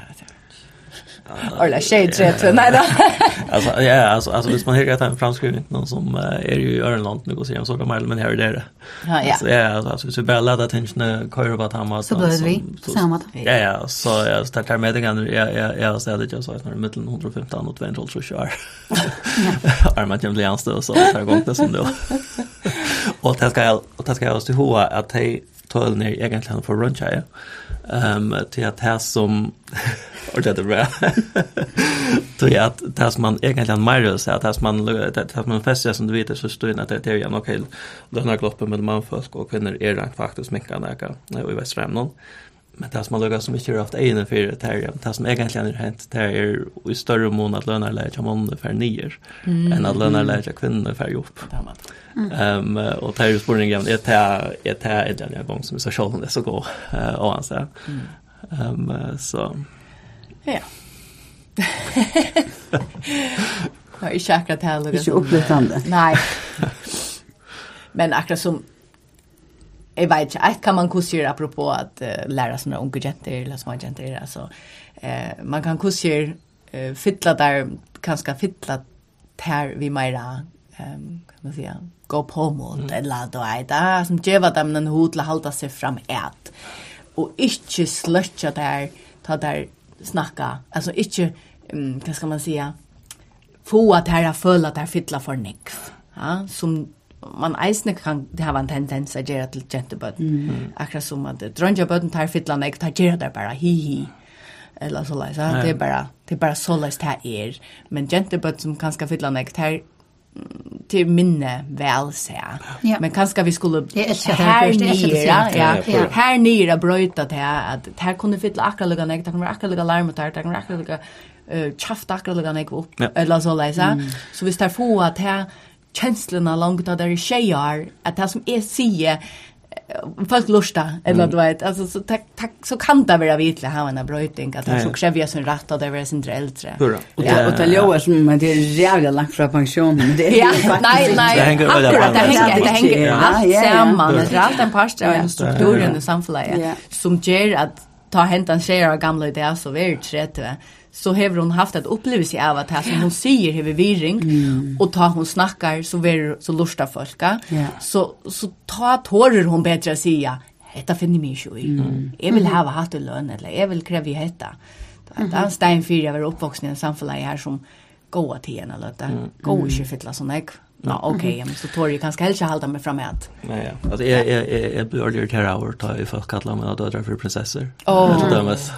Speaker 5: Eller tjej trätt. Nej då.
Speaker 4: Alltså ja, alltså alltså hvis man hittar en framskrivning någon som är ju i Irland nu går sig jag så de men här är det.
Speaker 5: Ja ja.
Speaker 4: Så ja, alltså så bara lägga attention köra vad han har
Speaker 2: så. Blir vi samma.
Speaker 4: Ja ja, så jag startar med igen jag jag jag säger det jag så när mitten 115 och 212 så kör. Ja. Armat jag blir anställd så tar gång det som då. Och det ska jag och det ska jag också hoa att hej tölner egentligen för runcha. Ehm till att här som Och det är bra. Då är att det som man egentligen har mer att säga, det som man, det som man fäster som du vet så står det att det är ju nog helt lönagloppen med manfolk och kvinnor är det faktiskt mycket annorlunda i Västfrämnen. Men det som man lukkar som ikke har haft egen for det her, det som egentlig har hent, det er i større mån at lønner lærer seg månene for nyer, mm. enn at lønner lærer seg kvinner for jobb. Mm. Um, og det er jo spørningen, er det en gang som vi så selv om det så går, uh, og han sier. Mm. Um, så...
Speaker 5: Ja. Ja, ikke akkurat heller.
Speaker 3: Ikke opplyttende.
Speaker 5: Nei. Men akkurat som, jeg vet ikke, et kan man kursere apropos at uh, lære sånne unge jenter, eller små jenter, altså, uh, man kan kursere uh, fytla der, kanskje fytla der vi mera, um, kan man säga, gå på mot, mm. eller du vet, da, som djeva dem en hod til å halda seg fram et, og ikke sløtja der, ta der, snacka. Alltså inte, um, vad ska man säga, få att här föla att här fylla för nick. Ja, som man eisne kan det har en tendens att göra till genteböd. Mm. Akkurat som att drönja böden tar fylla nick, tar göra det bara hi hi. Eller så läsa, det är bara, det är bara så läst här er. Men genteböd som kan ska fylla nick, tar till minne väl så.
Speaker 2: Ja.
Speaker 5: Men kanske vi skulle här nere, ja, här nere bröta det här att här kunde fylla akkurat nek, det kunde vara akkurat larm och där kunde akkurat eh tjaft akkurat nek upp eller så läsa. Så vi står få att här känslorna långt där i tjejer att det som är sie folk lusta eller mm. du vet. Alltså så tack tack så kan det vara vitla ha en bröting att det så kräver sin rätt att det är sin äldre.
Speaker 4: Hurra.
Speaker 3: Och det och det låter som men det är jävla långt från pension men det är
Speaker 5: ja nej nej
Speaker 4: det hänger väl
Speaker 5: över det hänger det hänger allt samman det är allt en pasta
Speaker 3: och
Speaker 5: en struktur i
Speaker 3: samhället
Speaker 5: som ger att ta hentan skjer av gamla idéer så vi är 30 så har hon haft ett upplevelse av att det som hon säger har virring mm. och ta hon snackar så ver så lustar folka
Speaker 3: yeah.
Speaker 5: så så ta tårer hon bättre säga detta finner mig ju i mm. jag vill ha hatt lön eller jag vill kräva hetta att en stein för jag var uppvuxen i en samhälle här som goa till en eller att går mm. mm. fylla sån Nå, no, okej, okay, men så tar jag kanske helst hålla mig framåt.
Speaker 4: Nej, ja. Alltså jag jag jag, jag blir ordentligt här hour ta i folk kallar mig då där för prinsessor.
Speaker 5: Åh.
Speaker 4: Det
Speaker 5: är
Speaker 4: mest.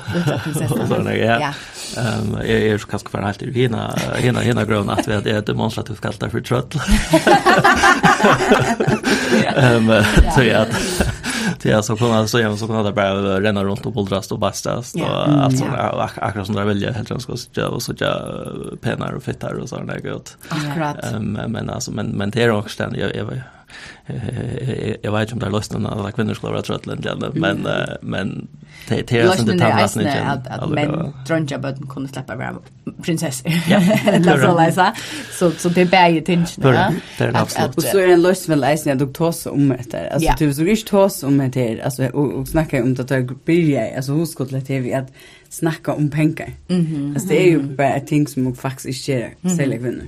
Speaker 4: Prinsessor. Ja. Ehm jag är så kanske för alltid i hina hina hina grön att vi är demonstrativt kallar för trött. Ehm så ja. det är så kunna så jag så kunna bara renna runt och bullrast och bastas och allt sånt där akkurat som det vill jag helt enkelt så jag så jag penar och fittar och sånt där gott.
Speaker 5: Akkurat.
Speaker 4: Men men alltså men men det är också den jag är jag vet inte om det är lösten alla kvinnor skulle vara tröttliga men men det är det som det tar nästan
Speaker 5: inte att att män drönja böden kunde släppa vara prinsessor. Eller så läsa så så det bär ju tingen
Speaker 4: ja. det är absolut.
Speaker 3: och så är det en löst väl eisen när du tås om det alltså du så visst tås om det alltså och snacka om det där bilja alltså hur skulle det vi att snacka om pengar. Alltså det är ju bara ting som faktiskt inte är sälja kvinnor.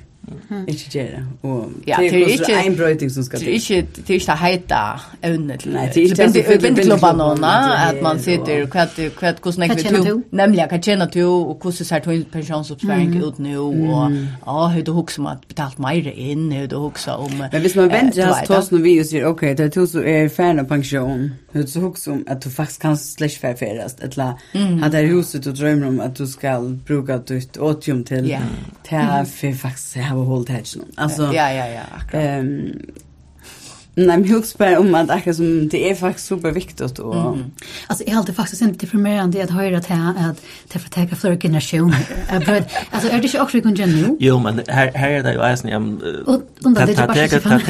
Speaker 3: Ikke gjøre. Og
Speaker 5: ja,
Speaker 3: det er
Speaker 5: ikke
Speaker 3: en brøyting som skal til.
Speaker 5: Det er ikke, det er ikke heita evne til.
Speaker 3: Nei, det er ikke det. Det
Speaker 5: er klubba
Speaker 3: noen,
Speaker 5: at man sitter,
Speaker 2: hva
Speaker 5: er
Speaker 2: hvordan
Speaker 5: jeg
Speaker 2: vil
Speaker 5: to? Nemlig, hva tjener to, og hvordan ser to pensjonsoppsparing ut nå, og ja, hva du hukse om at betalt mer inn, hva du hukse om...
Speaker 3: Men hvis man venter hans tås når vi og sier, ok, det er to som er ferdig av pensjon, hva du hukse om at du faktisk kan slags færfæres, eller at det er huset du drømmer om at du skal bruke ditt åtium til, det er faktisk hava hållt hedgen. Alltså,
Speaker 5: ja, ja, ja, akkurat.
Speaker 3: Um, Nej, men jag bara om att det som det är faktiskt superviktigt och mm.
Speaker 2: alltså jag har alltid faktiskt inte deprimerande att höra att att det får ta flera generationer. Alltså är det inte också kunde nu?
Speaker 4: Jo, men här här är det ju alltså jag
Speaker 2: undrar det är bara så
Speaker 4: fan.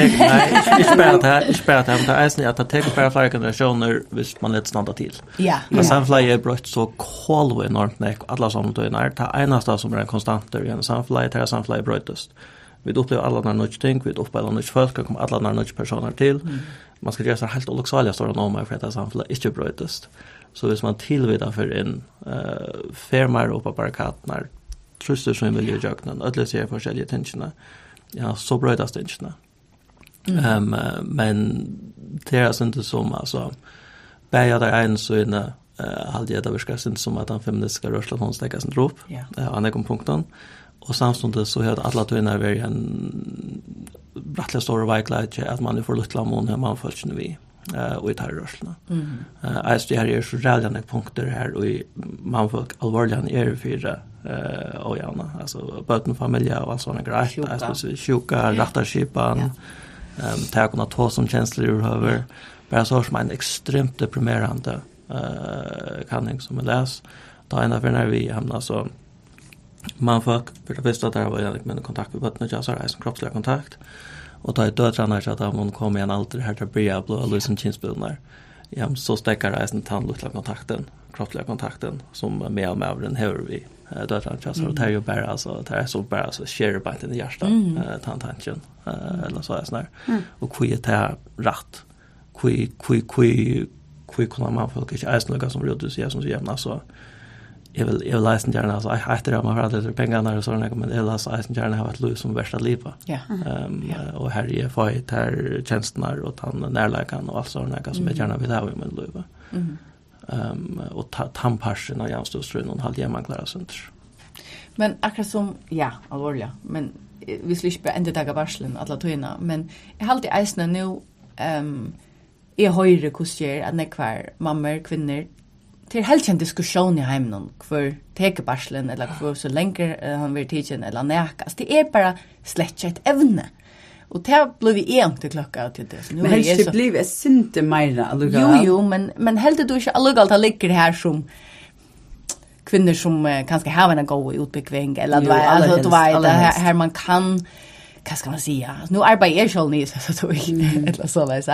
Speaker 4: Jag spelar det här, jag spelar det här, men det är ju att det tar bara flera generationer hvis man lätt stanna till.
Speaker 5: Ja.
Speaker 4: Men samfly är brött så kollo enormt näck alla som då är det enaste som är en konstant i en samfly, det är samfly brötest. Vi upplever alla när nudge ting, vi upplever nudge folk, kommer alla när nudge personer till. Mm. Man ska göra så helt olycksaliga stora normer för att det samhället inte brötes. Så hvis man tillvidar för en uh, färmare uppe på barrikaterna, trusser som vill göra jöknen, ödlös är för sälja ja, så brötas tingarna. Mm. Um, men det är alltså inte som, alltså, bägar där en så inne, uh, hade jag det verkar synd som att han feministiska rörslan hon stäckas en drop.
Speaker 5: Ja. Yeah.
Speaker 4: Uh, han är kom punkten. Och samstundes så har alla tvinna varit en brattliga stor vägläge att man får luttla mån hur man följs vi eh och i terrorrörelserna. Mm. Eh alltså det här är så räddande punkter här och man manfolk allvarliga är fyra eh och ja, alltså böten familjer och såna grejer alltså
Speaker 5: sjuka
Speaker 4: rattarskipan ehm ta kunna ta som känslor ur över bara så som en extremt deprimerande eh kanning som läs. Där ena för när vi hamnar så Man folk för det första där var jag med kontakt med vattnet jag sa det som kroppslig kontakt. Och ta ett tränare så att hon kommer igen alltid här till Bria blå och Lusen Chinsbilden Ja, så stäcker det en tandlutla kontakten, kroppsliga kontakten som med och med av den hör vi dötrarna så här det är ju bara alltså det är så bara så share bara inte i hjärtat tandtanken eller så här sådär. Och kvie ta rätt. Kvie kvie kvie kvie kommer man folk inte ens några som rör sig som så jämna så jag vill jag vill läsa gärna alltså jag heter det man har alla de pengarna och såna men jag läser läsa gärna har ett liv som värsta liva.
Speaker 5: Ja.
Speaker 4: Ehm och här är fight här tjänsterna och han närläkaren och allt såna som jag gärna vill ha i min liv. Mm. Ehm och tandpassen och jag står strun och halv jämn klara sånt.
Speaker 5: Men akkurat som ja, allvarligt, men vi skulle inte ända dagar varslen alla tøyna, men jag har alltid eisna nu ehm um, Jeg høyre hvordan gjør at nekvar mammer, kvinner det er helt en diskusjon i heimen hvor teker barselen, eller hvor så lenge uh, han vil tidsen, eller nækast. Det er bare slett et evne. Og det blir vi egentlig til klokka til det.
Speaker 3: Men helst det
Speaker 5: så...
Speaker 3: blir vi sinte meira allugalt.
Speaker 5: Jo, jo, men, men helst du ikke allugalt har ligger her som kvinner som uh, kanskje har en god utbyggving, eller du vet, altså, du vet, her man kan vad ska man säga? Nu arbetar jag själv nyss så tog
Speaker 3: jag
Speaker 5: eller så där så.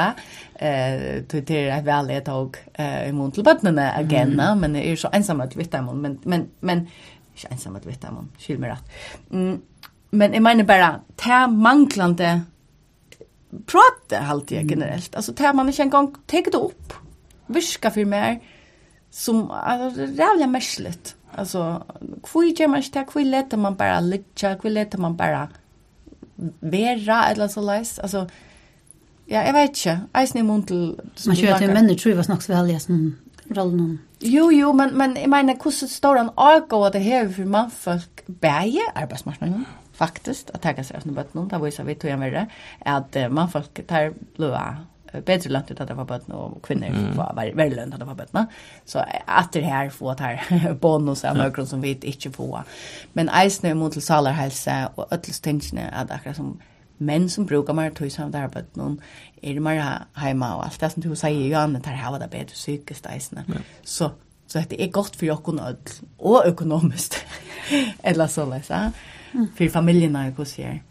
Speaker 5: Eh tog det är väl ett tag eh i mun till barnen igen men är så ensam att veta man men men men inte ensam att veta man skil mig rätt. Mm men jag menar bara ta manglande prata halt jag generellt. Alltså tar man inte en gång tagit upp. Viska för mig, som alltså jävla mässligt. Alltså kvui gör man inte, kvui lätta man bara litcha, kvui lätta man bara vera eller så leis. Altså, ja, jeg vet ikke. Eisen i mun til...
Speaker 2: Man kjører til mennene tror jeg var snakks veldig som rollen
Speaker 5: Jo, jo, men, men jeg mener, hvordan står han avgå at det hever for mannfolk bæge arbeidsmarknaden? Faktisk, at tagga seg av noen bøtten, da viser vi tog at mannfolk tar blåa bättre lönt att det var bötna och kvinnor mm. var väldigt lönt att det var bötna. Så att det här får att här bonus av några som vi inte får. Men eisen mot till salarhälsa och ödelstingarna att akkurat som män som brukar mer tog samt arbeid är det mer hemma och allt det som du säger ju annat här hava det bättre psykiskt eisene. Ja. Så, så är gott för jag jokken och ekonomiskt Eller så läsa ja för familjerna jag kus här.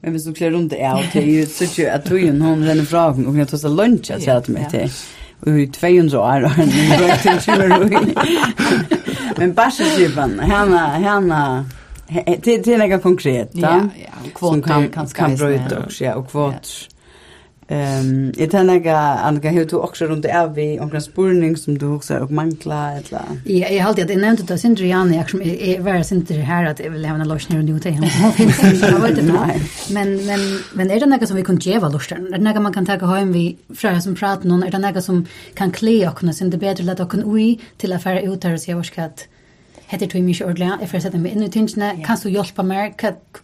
Speaker 3: Men hvis du klär runt det är det ju så ju att du hon renner frågan och jag tar så lunch att säga till mig till. Och hur 200 år har han rökt till tjuren. Men bara så Barsjeskipan, henne, henne, till, till något konkret.
Speaker 5: Ja, ja.
Speaker 3: Kvoter, kan, kan, kan bryta också, ja, och kvoter. Ehm, jag tänker att Annika hur du också runt är vi om en spurning som du också och mankla eller.
Speaker 2: Ja, jag hade det nämnt att Sindre Jan jag som är var Sindre här att jag vill ha en lösning och nu till honom. Jag vet inte. Men men men är det något som vi kan ge vad där? Är det något man kan ta hem vi fråga som pratar någon är det något som kan klä och kunna Sindre bättre att kunna ui till affär ut där så jag varskat heter tog mig ordla jag får sätta mig in i tingarna kan du hjälpa mig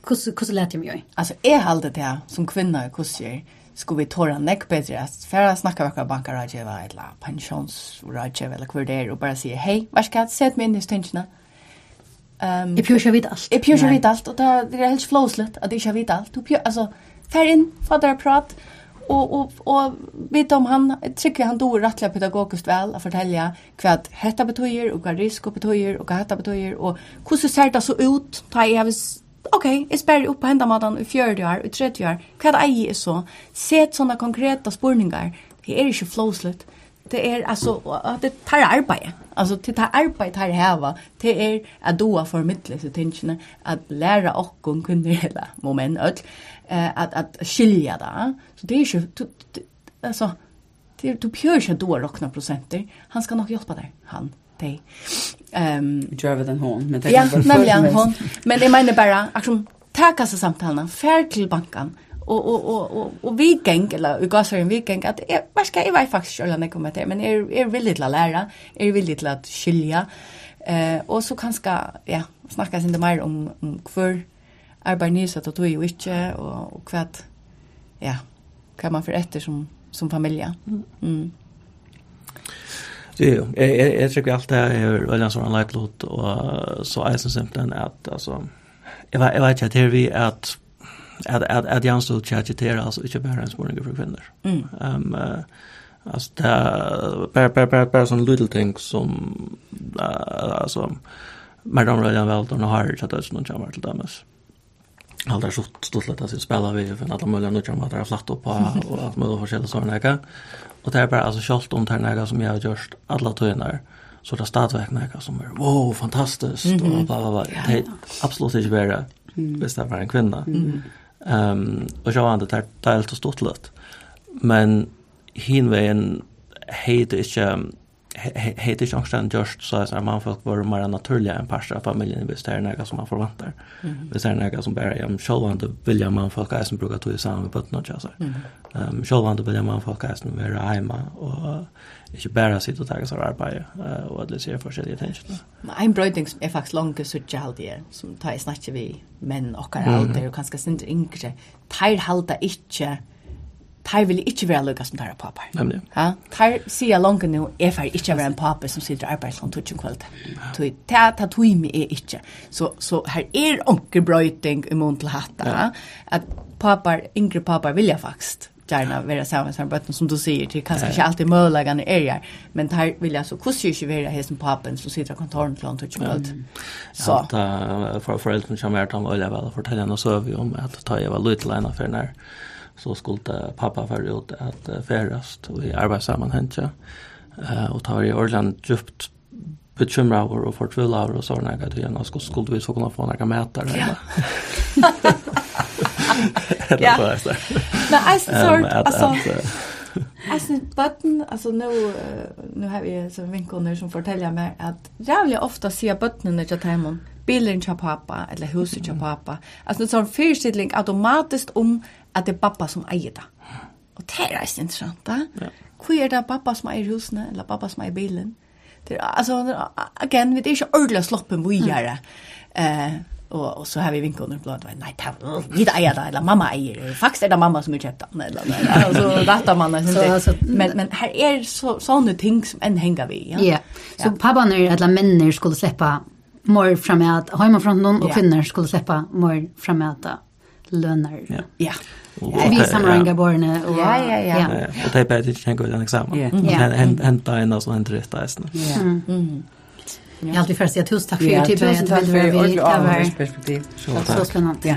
Speaker 2: hur hur lät jag mig
Speaker 5: alltså är hållet det som kvinna hur ser skulle vi tåra nekk bedre at for færa snakka vekkar bankaradjeva eller pensjonsradjeva eller hver det er og bare sier hei, vær skal set meg inn i stingene
Speaker 2: um, Jeg pjør vidt alt
Speaker 5: Jeg pjør ikke vidt alt, og det er helt flåslet at jeg ikke vidt alt Du pjør, altså, fær inn, fader prat og, og, og vet om han, jeg trykker han dår rettelig pedagogisk vel å fortelle hva hetta betyr, og hva risiko betyr, og hva hetta betyr, og hvordan ser det så ut, da jeg har ok, jeg spør opp på hendamaten i 40 år, i 30 år, hva er jeg så? Sett sånne konkrete spurningar, det er ikke flåslet. det er altså, det tar arbeid, altså det tar arbeid tar heva, det er at du har formidlet til tingene, at lære åkken kunne hele moment, at, at skilja det, så det er ikke, du, du, altså, det, du pjør ikke at du har råkna prosenter, han skal nok hjelpe deg, han, deg.
Speaker 3: Ehm um, Jarvis den hon
Speaker 5: men Ja, nämligen hon. Men det menar bara att som tacka sig samtalen fär till banken och och och och och vi gäng eller vi går så en weekend att jag vad ska jag faktiskt göra när kommer till men är är vill lite lära är vill lite att skilja eh och så kanske ja snacka sig det mer om om kvar arbetar att du ju inte och och kvad ja kan man för efter som som familj. Mm. Jo,
Speaker 4: jo. Jeg, jag jeg tror ikke alt det her er veldig en light lot och så är det simpelt att alltså jag vet jag vet ikke at her vi att att, att at Jan Stolt ikke agiterer, alltså inte bara en spørning for kvinner. Mm. Um, alltså det per per per per sån little ting som, uh, altså, mer om Rødjan Veldon har Harry, at det er sånn noen kommer til dem allt är så stort att det spelar vi för alla möjliga nutjar med att flatt upp och allt möjligt forskjellig sådana här. Och det är bara alltså kjolt om det här som jag har gjort alla tøyner, så det är stadväckna som är wow, fantastiskt mm -hmm. och bla bla bla. Det är absolut inte värre mm. hvis det var en kvinna. Mm. Um, och jag antar att det är helt stort lätt. Men hinvägen heter inte heter inte också en just så att man folk var mer naturliga än parter av familjen visst är något som man förväntar. Visst är något som bara jag själv inte vill man folk är som brukar ta i samman med något så. Ehm själv inte vill man folk är som är hemma och inte bara sitta och ta sig arbete och att det ser forskjelliga tensioner.
Speaker 5: Men en bröding som är faktiskt långt så jag det som tar i snacket vi män och alla och kanske synd yngre. Tar halta inte Tar vil ikke være lukka som tar av papar.
Speaker 4: Nemlig.
Speaker 5: Ja, tar sier langt nå, jeg får ikke være en papar som sitter og arbeider som tog ikke kvalitet. Tog, ta, ta tog meg er ikke. Så, så her er onker brøyting i mån til hatta, ja. at papar, yngre papper vil jeg faktisk gärna vara sammen med bötten som du säger till kanske inte alltid möjliga när är jag men tar här vill jag så kusse ju vara här som pappen som sitter i kontoren till honom och allt
Speaker 4: så att för föräldrar som är att han vill väl fortälla något så vi om att ta jag var lite lena för när så skulle pappa för ut att färdas och i arbetssammanhang. Eh och tar i Orland djupt bekymra over og fortvilla over og sånne at igjen, og skulle vi så kunne få noen meter. Ja.
Speaker 5: ja. Men jeg sort, altså, Alltså botten alltså nu nu har vi som vinkoner som att jävligt ofta ser ofte sier bøttene jag Taimon, bilen till pappa, eller huset till pappa. Alltså så en fyrstidling automatiskt om um, at det er pappa som eier det. Og det er reist interessant, da. Ja. Hvor er det pappa som eier husene, eller pappa som eier bilen? Det er, altså, again, vi er ikke ordentlig sloppen vi gjør det. Eh, og, og så har vi vinkene på at nei, det er vi eier det, eller mamma eier det. Faktisk er det mamma som har kjøpt eller, eller, og så man det. Så, men, men her er så, sånne ting som enn henger vi. Ja,
Speaker 2: ja. så ja. pappaen alla et eller menner skulle slippe mer framme at, har man front
Speaker 5: noen,
Speaker 2: og kvinner skulle slippe mer framme at
Speaker 4: lønner.
Speaker 5: Ja.
Speaker 4: ja.
Speaker 2: Vi samlar barnen.
Speaker 5: Ja, ja, ja.
Speaker 4: Och det är bara att tänka ut en examen. Hända en och så händer det där.
Speaker 2: Jag har alltid först säga tusen tack för er tid.
Speaker 3: Tusen tack för
Speaker 2: er
Speaker 3: perspektiv.
Speaker 2: Så spännande.
Speaker 3: Ja.